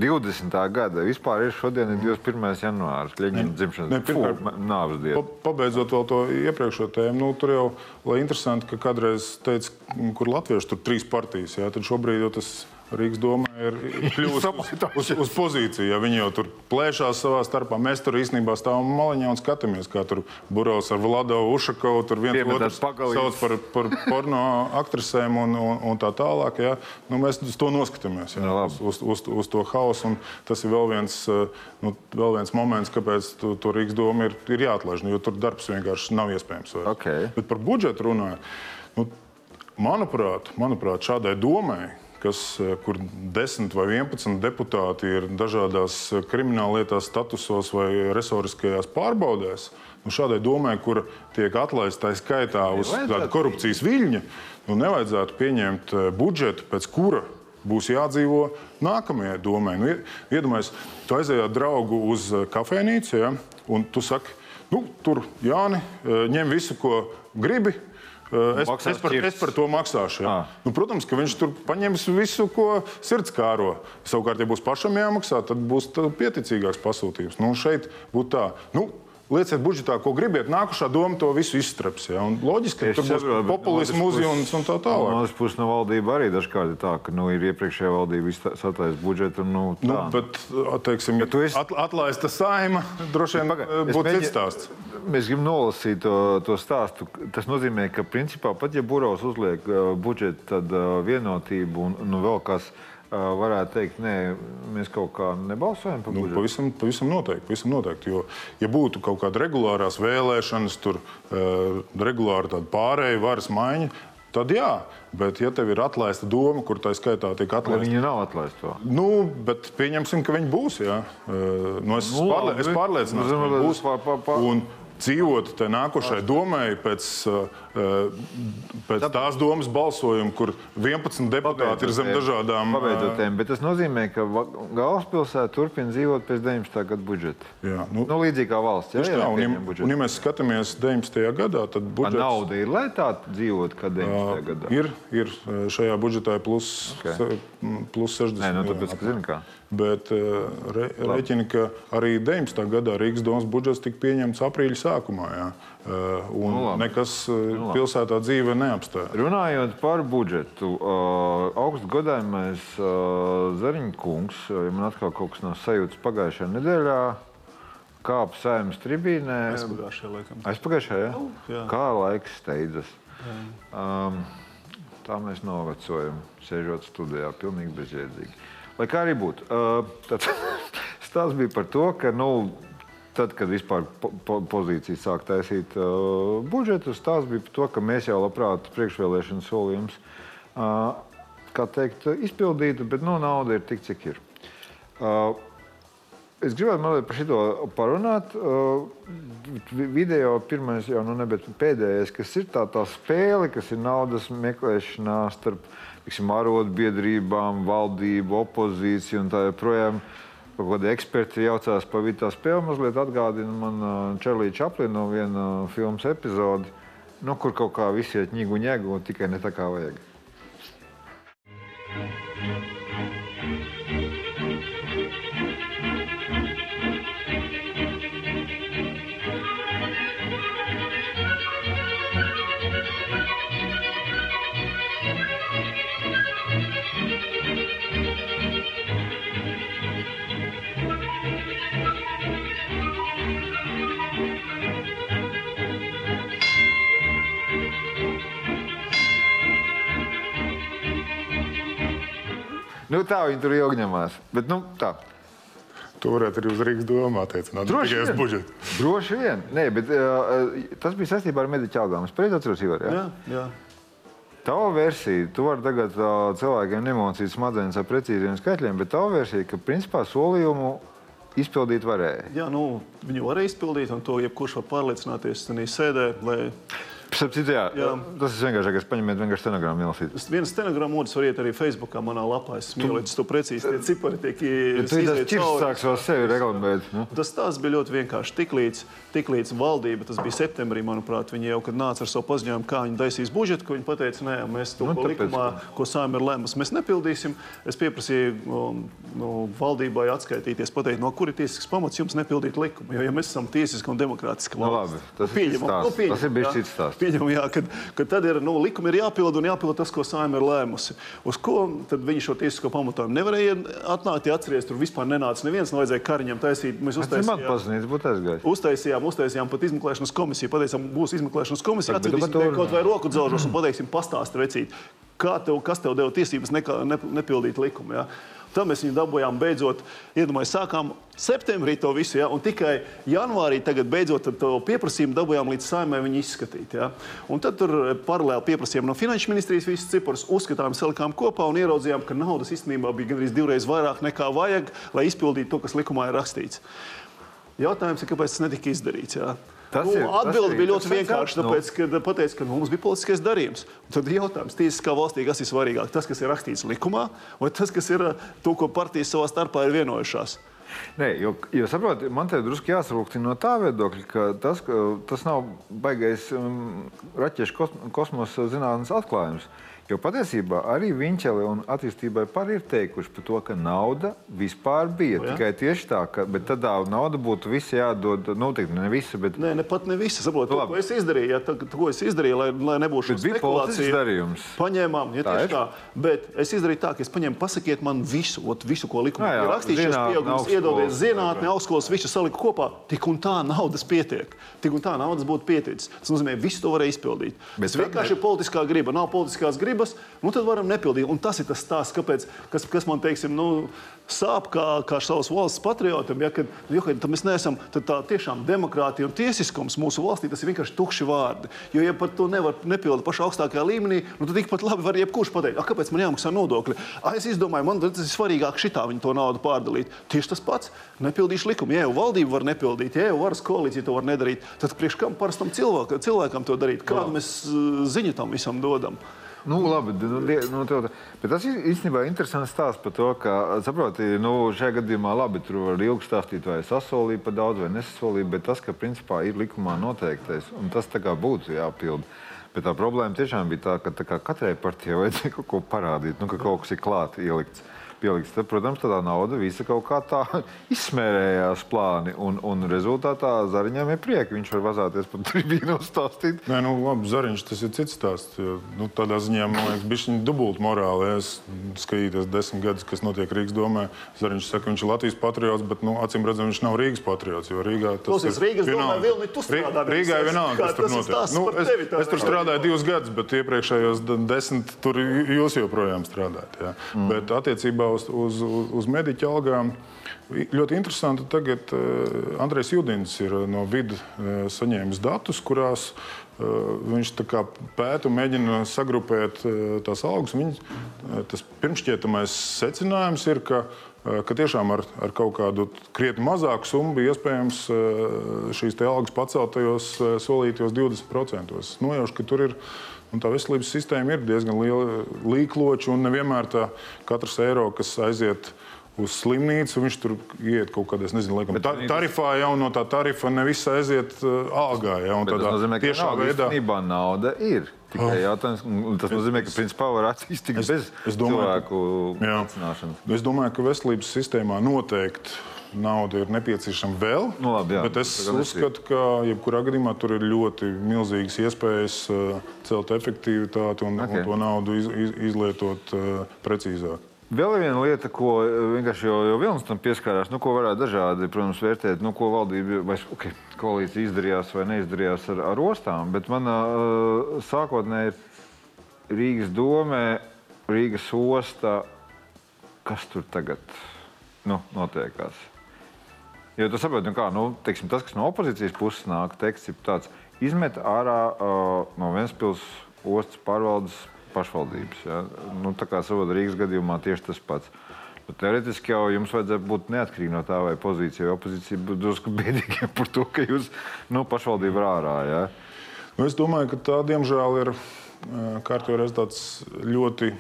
20. gada. Vispār ir šodien ir 21. janvārs, Leņķina dzimšanas nāves diena. Pa, pabeidzot vēl to iepriekšējo tēmu, nu, tur jau ir interesanti, ka kādreiz teica, kur latvieši tur trīs partijas, jā, tad šobrīd jau tas Rīgas doma ir kļuvusi uz, uz pozīciju. Ja viņi jau tur plēšās savā starpā, mēs tur īstenībā stāvam maliņā un skatāmies, kā tur Burovs ar Vladu Ušakovu tur viens pagalītes. sauc par, par porno aktrisēm un, un, un tā tālāk. Ja? Nu, mēs uz to noskatāmies, ja? Jā, uz, uz, uz, uz to hausu. Tas ir vēl viens, eh, nu, vēl viens moments, kāpēc to, to Rīgas doma ir, ir jāatlaiž, nu, jo tur darbs vienkārši nav iespējams. vairs. Ok. Bet par budžetu runājot. Nu, Manuprāt, manuprāt, šādai domai, kas, eh, kur 10 vai 11 deputāti ir dažādās eh, krimināllietās, statusos vai resoriskajās pārbaudēs, nu, šādai domai, kur tiek atlaista tā skaitā uz tādu korupcijas viļņu, nu, nevajadzētu pieņemt eh, budžetu, pēc kura būs jādzīvo nākamajai domai. Nu, ie- iedomājieties, tu aizēji ar draugu uz kafejnīcu, ja, un tu saki, nu, tur Jāni, ņem visu, ko gribi. Eh, Es, es, par, ķirts. es par to maksāšu. Ja. Ah. Nu, protams, ka viņš tur paņems visu, ko sirds kāro. Savukārt, ja būs pašam jāmaksā, tad būs tā pieticīgāks pasūtījums. Nu, šeit būtu tā. Nu, Lieciet budžetā, ko gribiet. Nākošā doma to visu izstreps. Ja? Un loģiski, ka tur būs no populismu uzjūns un tā No tālāk. otras puses, no valdība arī dažkārt ir tā, ka nu, ir iepriekšējā valdība satvaist budžetu. Nu, Nu, tā. bet, teiksim, ja esi- at, atlaista saima, droši vien eh, būtu mēģinu- cits stāsts. Mēs gribam nolasīt to, to stāstu. Tas nozīmē, ka principā pat ja Burovs uzliek uh, budžetu, tad uh, vienotību un nu, vēl kas uh, varētu teikt, nē, mēs kaut kā nebalsojam par Nu, budžetu. pavisam, pavisam noteikti. Pavisam noteikti jo, ja būtu kaut kāda regulārās vēlēšanas, tur uh, regulāra tāda pārēja, varas maiņa, tad jā. Bet, ja tev ir atlaista doma, kur tā skaitā tiek Lai atlaista, Viņi nav atlaisti to. nu, bet pieņemsim, ka viņi būs. Jā. Uh, nu, es, Nu, nu, pārlie, es pārliecināts, Nu, ka viņi būs. pār- pār- pār- Un dzīvot tajā nākošajai domai pēc, pēc tās domas balsojuma, kur 11 deputāti ir zem dažādām. Pabeidzot tēmu, bet tas nozīmē, ka va- galvaspilsēta turpina dzīvot pēc 19. gada budžeta. Jā, nu, Nu, līdzīgi kā valsts. Jā, jā, tā, un, ja, un, ja mēs skatāmies 19. gadā, tad A budžets Nauda ir, lai tā dzīvotu, kā 19. gadā. ir, ir šajā budžetā plus, Ok. se- plus 60. Nē, nu, tāpēc, ka zini kā. Bet uh, re, rēķina, ka arī 19. gadā Rīgas domas budžets tika pieņemts aprīļa sākumā. Jā. Uh, un Nu, labi. nekas uh, pilsētā dzīve neapstāja. Runājot par budžetu, augstu godājumais Zariņš kungs, uh, ja man atkal kaut kas nav sajūts pagājušajā nedēļā, kāpa saimnes tribīnē. Aizpagājušajā laikam. Aizpagājušajā, jā? jā. Kā laiks steidzas. Um, tā mēs novecojam, sēžot studijā, pilnīgi bezjēdzīgi. Lai kā arī būtu, uh, tad [LAUGHS] stāsts bija par to, ka, nu, tad, kad vispār po po pozīcija sāk taisīt uh, budžetu, stāsts bija par to, ka mēs jau labprāt priekšvēlēšana solījumus, uh, kā teikt, izpildītu, bet nu, nauda ir tik, cik ir. Uh, Es gribētu mazliet par šo parunāt. Uh, vi- video pirmais, jau nu ne, bet pēdējais, kas ir tā, tā spēle, kas ir naudas meklēšanā starp tiksim, arotbiedrībām, valdību, opozīciju un tā joprojām. Kaut kādi eksperti jaucās par vidu. Tā spēle mazliet atgādina man uh, Čarlīdu Čaplinu no viena uh, filmas epizodi, nu, kur kaut kā visi iet ņēgu ņēgu, tikai ne tā kā vajag. Nu, tā viņi tur ilgi ņemās. Bet, nu, tā. To varētu arī uz Rīgas domā attiecināt. ne Droši vien. budžetu. Droši vien. Nē, bet, uh, tas bija saistībā ar mediķu algām. Es pareizi atceros, Ivar. Ja? Jā, jā. Tava versija, tu vari tagad uh, cilvēkiem nemocīt smadzenes ar precīziem skaitļiem, bet tava versija, ka principā solījumu izpildīt varēja. Jā, nu, viņu var izpildīt, un to jebkurš var pārliecināties sēdē. Lai... Citu, jā, Jā. tas ir vienkāršākais. Paņemiet vienkārši stenogrammu ielasīt. Viena stenogramma otrs var iet arī Facebookā manā lapā. Es smieties, to precīzi tie cipari tiek Ja tu tas ķirs sāks vēl sevi reklamēt. Nu? Tas tās bija ļoti vienkārši. Tiklīdz, tiklīdz valdība, tas bija septembrī, manuprāt, viņi jau kad nāca ar savu paziņojumu, kā viņi taisīs budžetu, ka viņi teica, nē, mēs to Nu, nu, tāpēc, likumā, ko sājuma ir lēmusi, mēs nepildīsim. Es pieprasīju um, nu, valdībai atskaitīties, pateikt, no kura ir tiesisks pamats jums nepildīt likumu. Jo ja mēs esam tiesiska un demokrātiska Nu, valsts. labi, tas Pieņemam, stāsts. nu, pieņemam, Tas ir bijis cits stāsts. Pieņemam, jā, kad, kad tad ir nu, likumi ir jāpild un jāpild tas, ko saima ir lēmusi. Uz ko tad viņi šo tiesisko pamatojumu nevarēja atnākt, ja atceries, tur vispār nenāca neviens, nevajadzēja kariņam taisīt. Mēs uztaisījām, uztaisījām, uztaisījām pat izmeklēšanas komisiju, pateicām, būs izmeklēšanas komisija, atcerīsim kaut vai roku dzelžos un pateiksim, pastāsti vecīt, kā tev, kas tev deva tiesības nekā, ne, nepildīt likumu. Ja? Tad mēs viņu dabūjām beidzot. Iedomājieties, sākām septembrī to visu, ja? un tikai janvārī tagad beidzot to pieprasījumu dabūjām līdz saimē viņu izskatīt. Ja? Un tad tur paralēli pieprasījām no finanšu ministrijas visas ciprus, uzskatām, salikām kopā un ieraudzījām, ka naudas īstenībā bija gandrīz divreiz vairāk nekā vajag, lai izpildītu to, kas likumā ir rakstīts. Jautājums ir, kāpēc tas netika izdarīts? Ja? Tas nu, Atbilde bija ļoti vienkārša. Tāpēc, nu. kad pateica, ka mums bija politiskais darījums. Tad ir jautājums, tiesiskā valstī, kas ir svarīgāk? Tas, kas ir rakstīts likumā, vai tas, kas ir to, ko partijas savā starpā ir vienojušās? Nē, jo, jo saprot, man te drusku jāsarūktina no tā viedokļa, ka tas, ka tas nav baigais um, raķešu kosmosa zinātnes atklājums. Jo patiesībā arī Viņķele un attīstībai par ir teikuši par to, ka nauda vispār bija. O, ja? Tikai tieši tā, ka tad nauda būtu visi jādod. Nu, tik, ne visa, bet... Nē, ne pat ne visa. Saprot, to, ko es izdarīju, ja, to, ko es izdarīju, lai, lai nebūtu šis spekulācija. darījums. Paņēmām, ja tā tieši ir. tā. Bet es izdarīju tā, ka es paņēmu, pasakiet man visu, ot, visu ko likumā ir rakstīts, šis pieaugums, iedodies zinātnē, augstskolas, visu saliku kopā. Tik un tā naudas pietiek. Tik un tā naudas būtu pieticis. Tas nozīmē, visu to varēja izpildīt. Bet tas vienkārši ir politiskā griba. Nav politiskās gribas, nu tad varam nepildīt. Un tas ir tas stāsts, kāpēc, kas, kas man, teiksim, nu, sāp kā, kā savas valsts patriotam. Ja, kad, jo, kad mēs neesam tā tiešām demokrātija un tiesiskums mūsu valstī, tas ir vienkārši tukši vārdi. Jo, ja par to nevar nepildīt pašā augstākajā līmenī, nu, tad tikpat labi var jebkurš pateikt, kāpēc man jāmaksā nodokļi. A, es izdomāju, man tas ir svarīgāk šitā viņa to naudu pārdalīt. Tieši tas pats. Nepildīšu likumu. Ja jau valdība var nepildīt, ja jau varas koalīcija to var nedarīt, tad priekš kam parastam cilvēkam, cilvēkam to darīt? Kādu mēs ziņu tam visam dodam? Nu, labi, nu, nu, tev, bet tas ir īstenībā interesants stāsts par to, ka, saproti, nu, šajā gadījumā labi, tur var ilgi stāstīt, vai sasolīja par daudz vai nesasolīja, bet tas, ka principā ir likumā noteiktais, un tas tā kā būtu jāpild. Bet tā problēma tiešām bija tā, ka tā katrai partijai vajadzēja kaut ko parādīt, nu, ka kaut kas ir klāt ielikts pielikts. Tad, protams, tā nauda visa kaut kā tā [LAUGHS] izsmērējās plāni. Un, un rezultātā Zariņam ir prieks. Viņš var vazāties pa [LAUGHS] tribīnu stāstīt. Nē, nu labi, Zariņš tas ir cits stāsts. Jo, nu, tādā ziņā, man liekas, bija viņa dubulta morāla. Es skatītos desmit gadus, kas notiek Rīgas domē. Zariņš saka, viņš ir Latvijas patriots, bet nu, acīm redzam, viņš nav Rīgas patriots. Jo Rīgā tas Klausies, ir Rīgas domē, Vilni, tu strādā. Rīgā ir vienalga, kas tur notiek. Nu, es, tevi, es tur strādāju divus gadus, bet iepriekšējos desmit tur jūs joprojām strādājat. Ja. Mm. Bet attiecībā uz, uz, uz mediķa algām. Ļoti interesanti, tagad uh, Andrejs Judins ir no vidas uh, saņēmis datus, kurās viņš pēta un mēģina sagrupēt tās algas. Viņ, uh, tas pirmšķietamais secinājums ir, ka, ka tiešām ar, ar kaut kādu krietni mazāku summu bija iespējams šīs algas pacelt tajos solītajos 20%. Es nojaušu, ka tur ir Un tā veselības sistēma ir diezgan liela līkloča, un nevienmēr tā katrs eiro, kas aiziet uz slimnīcu, viņš tur iet kaut kādā, nezinu, laikam, ta, tarifā jau no tā tarifa nevis aiziet uh, algā. Ja, tas nozīmē, ka tiešā veidā nauda ir. Tikai oh. jautājums, tas nozīmē, ka principā var iztikt bez es domāju, cilvēku veicināšanas. Es domāju, ka veselības sistēmā noteikti nauda ir nepieciešama vēl. Nu, labi, jā, bet es uzskatu, ka jebkurā gadījumā tur ir ļoti milzīgas iespējas uh, celt efektivitāti un, okay. un to naudu iz, iz, izlietot uh, precīzāk. Vēl viena lieta, ko vienkārši jau, jau Vilnis tam pieskārās, nu, ko varētu dažādi, protams, vērtēt, nu, ko valdība vai okay, koalīcija izdarījās vai neizdarījās ar, ar ostām, bet man uh, sākotnēji Rīgas domē, Rīgas ostā, kas tur tagad nu, notiekās? Jo tu saproti, nu kā, nu, teiksim, tas, kas no opozīcijas puses nāk, teksts ir tāds, izmet ārā uh, no Ventspils ostas pārvaldes pašvaldības. Ja? Nu, tā kā savā Rīgas gadījumā tieši tas pats. Bet teoretiski jau jums vajadzētu būt neatkarīgi no tā, vai pozīcija vai opozīcija būtu drusku [LAUGHS] bēdīgiem par to, ka jūs nu, pašvaldība ir ārā. Ja? Nu, es domāju, ka tā diemžēl ir kārtībā tāds ļoti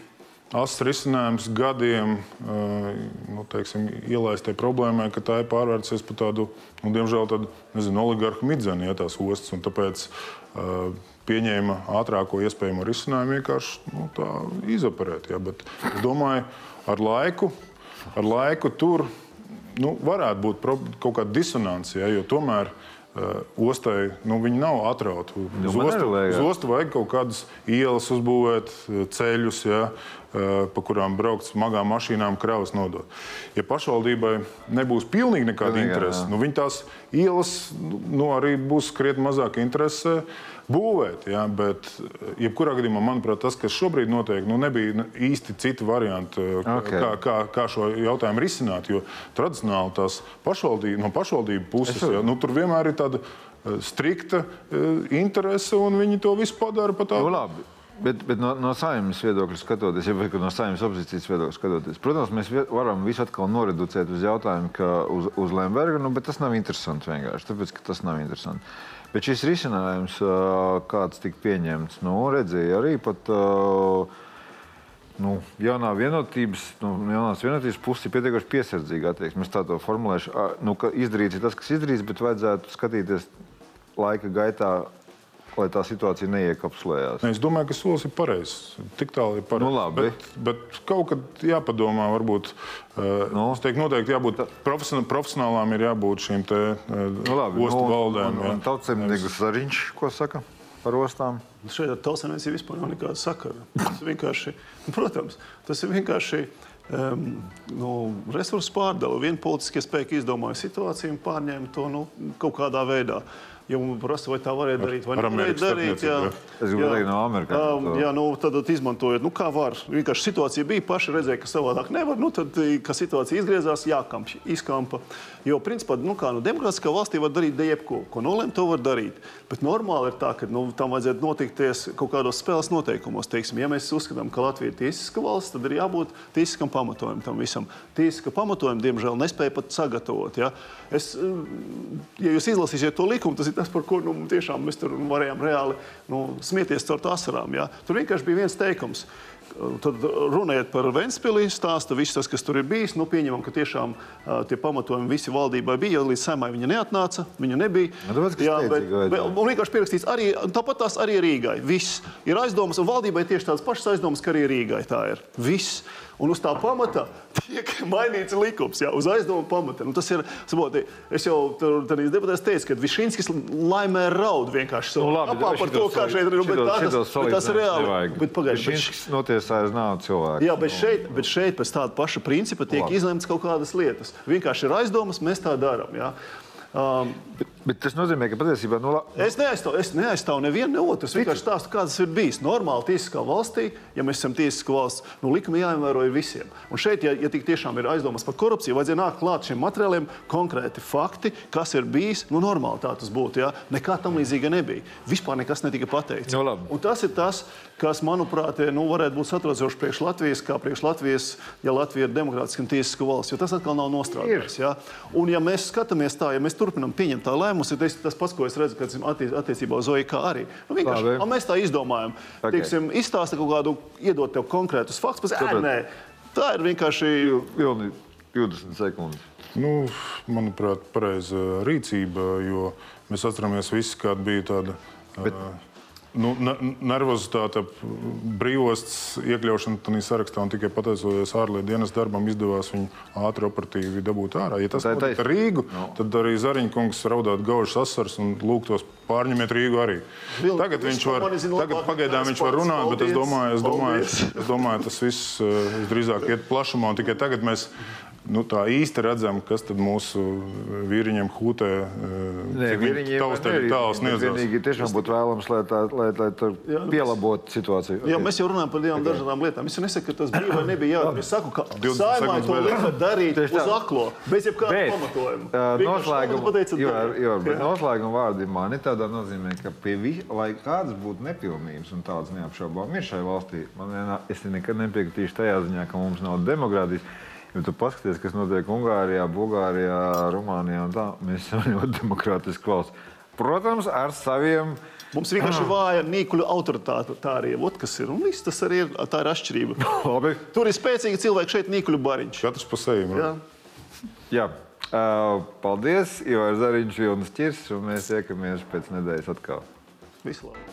Asins risinājums gadiem nu, teiksim, ielaistai problēmai, ka tā ir pārvērtusies par tādu, nu, diemžēl, tādu, nezinu, oligarhu midzeni, ja tās ostas. Tāpēc uh, pieņēma ātrāko iespējamo risinājumu vienkārši nu, izoperēt. Ja. Bet es domāju, ar laiku, ar laiku tur nu, varētu būt kaut kāda disonance, ja, jo tomēr Uh, ostai nu, viņi nav atrauti. Uz, ostu, uz ostu vajag kaut kādas ielas uzbūvēt, uh, ceļus, ja, uh, pa kurām braukt smagām mašīnām, kravas nodot. Ja pašvaldībai nebūs pilnīgi nekāda interese, nu, viņi tās ielas nu, arī būs krietni mazāk interese būvēt. Ja, bet, uh, jebkurā gadījumā, manuprāt, tas, kas šobrīd notiek, nu, nebija īsti citi varianti, uh, Ok. kā, kā, kā šo jautājumu risināt. Jo tradicionāli tās pašvaldība, no pašvaldību puses ja, nu, tur vienmēr ir tāda uh, strikta interese, un viņi to visu padara pat Nu, tādu. labi. Bet, bet no, no saimnes viedokļa skatoties, ja vai no saimnes opozīcijas viedokļa skatoties, protams, mēs varam visu atkal noreducēt uz jautājumu, ka uz, uz Lemberga, nu, bet tas nav interesanti vienkārši, tāpēc, ka tas nav interesanti. Bet šis risinājums, kāds tika pieņemts, nu, redzēja arī pat nu, jaunā vienotības, nu, jaunās vienotības puses ir pietiekami piesardzīga attieksme. Es tā to formulēšu, nu, izdarīts ir tas, kas izdarīts, bet vajadzētu skatīties laika gaitā, lai tā situācija neiekapsulējās. Es domāju, ka solis ir pareizs. Tik tālu ir pareizs. Nu, labi. bet, bet kaut kad jāpadomā, varbūt. Uh, Nu. es teiktu, noteikti jābūt profesionālām, profesionālām ir jābūt šīm te uh, Nu, labi, ostu valdēm. Un, un tautsemnieku Zariņš, ko saka par ostām? Šeit ar tautsēmniecību vispār nav nekāda sakara. Tas vienkārši, nu, protams, tas ir vienkārši um, nu, resursu pārdala. Viena politiskie spēki izdomāja situāciju un pārņēma to nu, kaut kādā veidā. Ja man prasa, vai tā varēja darīt, vai ar nevarēja Amerikas darīt, jā, Es gribu teikt no to. jā, nu, tad, izmantojot, nu, kā var. Vienkārši situācija bija, paši redzēja, ka savādāk nevar. Nu, tad, kad situācija izgriezās, jākamp, izkampa. Jo, principā, nu, kā nu, demokrātiskā valstī var darīt jebko, ko nolēma, to var darīt. Bet normāli ir tā, ka nu, tam vajadzētu notikties kaut kādos spēles noteikumos. Teiksim, ja mēs uzskatām, ka Latvija ir tiesiska valsts, tad ir jābūt tiesiskam pamatojumam tam visam. Tiesiska pamatojuma, diemžēl, nespēja pat sagatavot. Ja? Es, mm, ja jūs izlasīsiet to likumu, tas ir tas, par ko nu, tiešām mēs tur varējām reāli nu, smieties caur asarām. Ja? Tur vienkārši bija viens teikums. Tad runājot par Vēnspilī stāstu, viss tas, kas tur ir bijis, nu, pieņemam, ka tiešām uh, tie pamatojumi visi valdībai bija, jo līdz saimai viņa neatnāca, viņa nebija. Nu, tāpēc, Jā, bet, bet, un vienkārši pierakstīts arī, tāpat tās arī Rīgai. Viss ir aizdomas, un valdībai tieši tādas pašas aizdomas, ka arī Rīgai tā ir. Viss. Un uz tā pamata tiek [LAUGHS] mainīts likums. Jā, uz aizdomu pamata. Nu, tas ir, saboti, es jau tādā debatēs teicu, ka Višinskis laimē raud vienkārši savu Nu, apā par to, kā šeit ir. nu, Bet, tā, tas, bet tas ir reāli. Bet pagaidiet, bet Viņš notiesājas nav cilvēks. Jā, bet šeit, bet šeit pēc tāda paša principa tiek izlemts kaut kādas lietas. Vienkārši ir aizdomas, mēs tā darām. Ja? Um, Bet, bet tas nozīmē, ka patiesībā nu, la- es neaizstāvu, es neaizstāvu nevienu ne otru. Es vienkārši stāstu, kā tas ir bijis. Normāli tiesiskā valstī, ja mēs esam tiesiska valsts, nu, likumi jāievēro visiem. Un šeit, ja, ja tik tiešām ir aizdomas par korupciju, vajadzēja nākt klāt šiem materiāliem konkrēti fakti, kas ir bijis. Nu, normāli tā tas būtu. Ja? Nekā tam līdzīga nebija. Vispār nekas netika pateikts. Nu, labi. Un tas ir tas, kas, manuprāt, nu, varētu būt satraucoši priekš Latvijas, kā priekš Latvijas, ja Latvija ir demokrātiska un tiesiska valsts. Jo tas atkal nav nostrādājis. Ja? Un, ja mēs skatāmies tā, ja mēs turpinām pieņemt tā lēmumus, ir tas, pats, ko es redzu, kad esam attie, attiecībā uz OIK arī. Nu, vienkārši, a, mēs tā izdomājam. Ok. Okay. Teiksim, izstāsta kaut kādu, iedot tev konkrētus faktus, pēc Tāpēc- tam nē. Tā ir vienkārši. Vilni 20 sekundes. Nu, manuprāt, pareiza rīcība, jo mēs atceramies visi, kāda bija tāda. Bet... Nu, ne- nervozitāte, ap brīvostas iekļaušana tajā sarakstā, un tikai pateicoties ārlietu dienas darbam, izdevās viņu ātri operatīvi dabūt ārā. Ja tas notiktu ar. Rīgu, no. tad arī Zariņkungs raudātu gaužas asars un lūgtos pārņemiet Rīgu arī. Vilni, Tagad viņš var, tagad pagaidām viņš var es runāt, bet es domāju, es domāju, Paldies. es domāju tas viss eh, drīzāk iet plašumā, un tikai tagad mēs nu, tā īsti redzam, kas tad mūsu vīriņiem hūtē. Nē, viņiem taustē tāls sniedzās. Vienīgi tiešām būtu vēlams, lai tā, lai, lai Jā, nu, pielabotu situāciju. Jā, mēs jau runājam par divām dažādām lietām. Es nesaku, ka tas bija vai nebija jādara. Es saku, ka 20 saimai sekundes to lika darīt uz aklo, bez jebkāda pamatojuma. Noslēguma, jo, darīt. jo, bet noslēguma vārdi man ir tādā nozīmē, ka pie vi, lai kādas būtu nepilnības, un tādas neapšaubām ir šai valstī, man vienā, es nekad nepiekritīšu tajā ziņā, ka mums nav demokrātijas. Ja tu paskaties, kas notiek Ungārijā, Bulgārijā, Rumānijā, un tā, mēs esam ļoti demokrātiski valsts. Protams, ar saviem Mums vienkārši ir vāja nīkuļu autoritāte. Tā arī ir. Ot, kas ir. Un viss tas arī ir. Tā ir atšķirība. [LAUGHS] labi. Tur ir spēcīgi cilvēki, šeit nīkuļu bariņš. Katrs pa sevi. Jā. Jā. Uh, paldies, Ivar Zariņš, Vilnis Čirs, un mēs tiekamies pēc nedēļas atkal. Visu labi.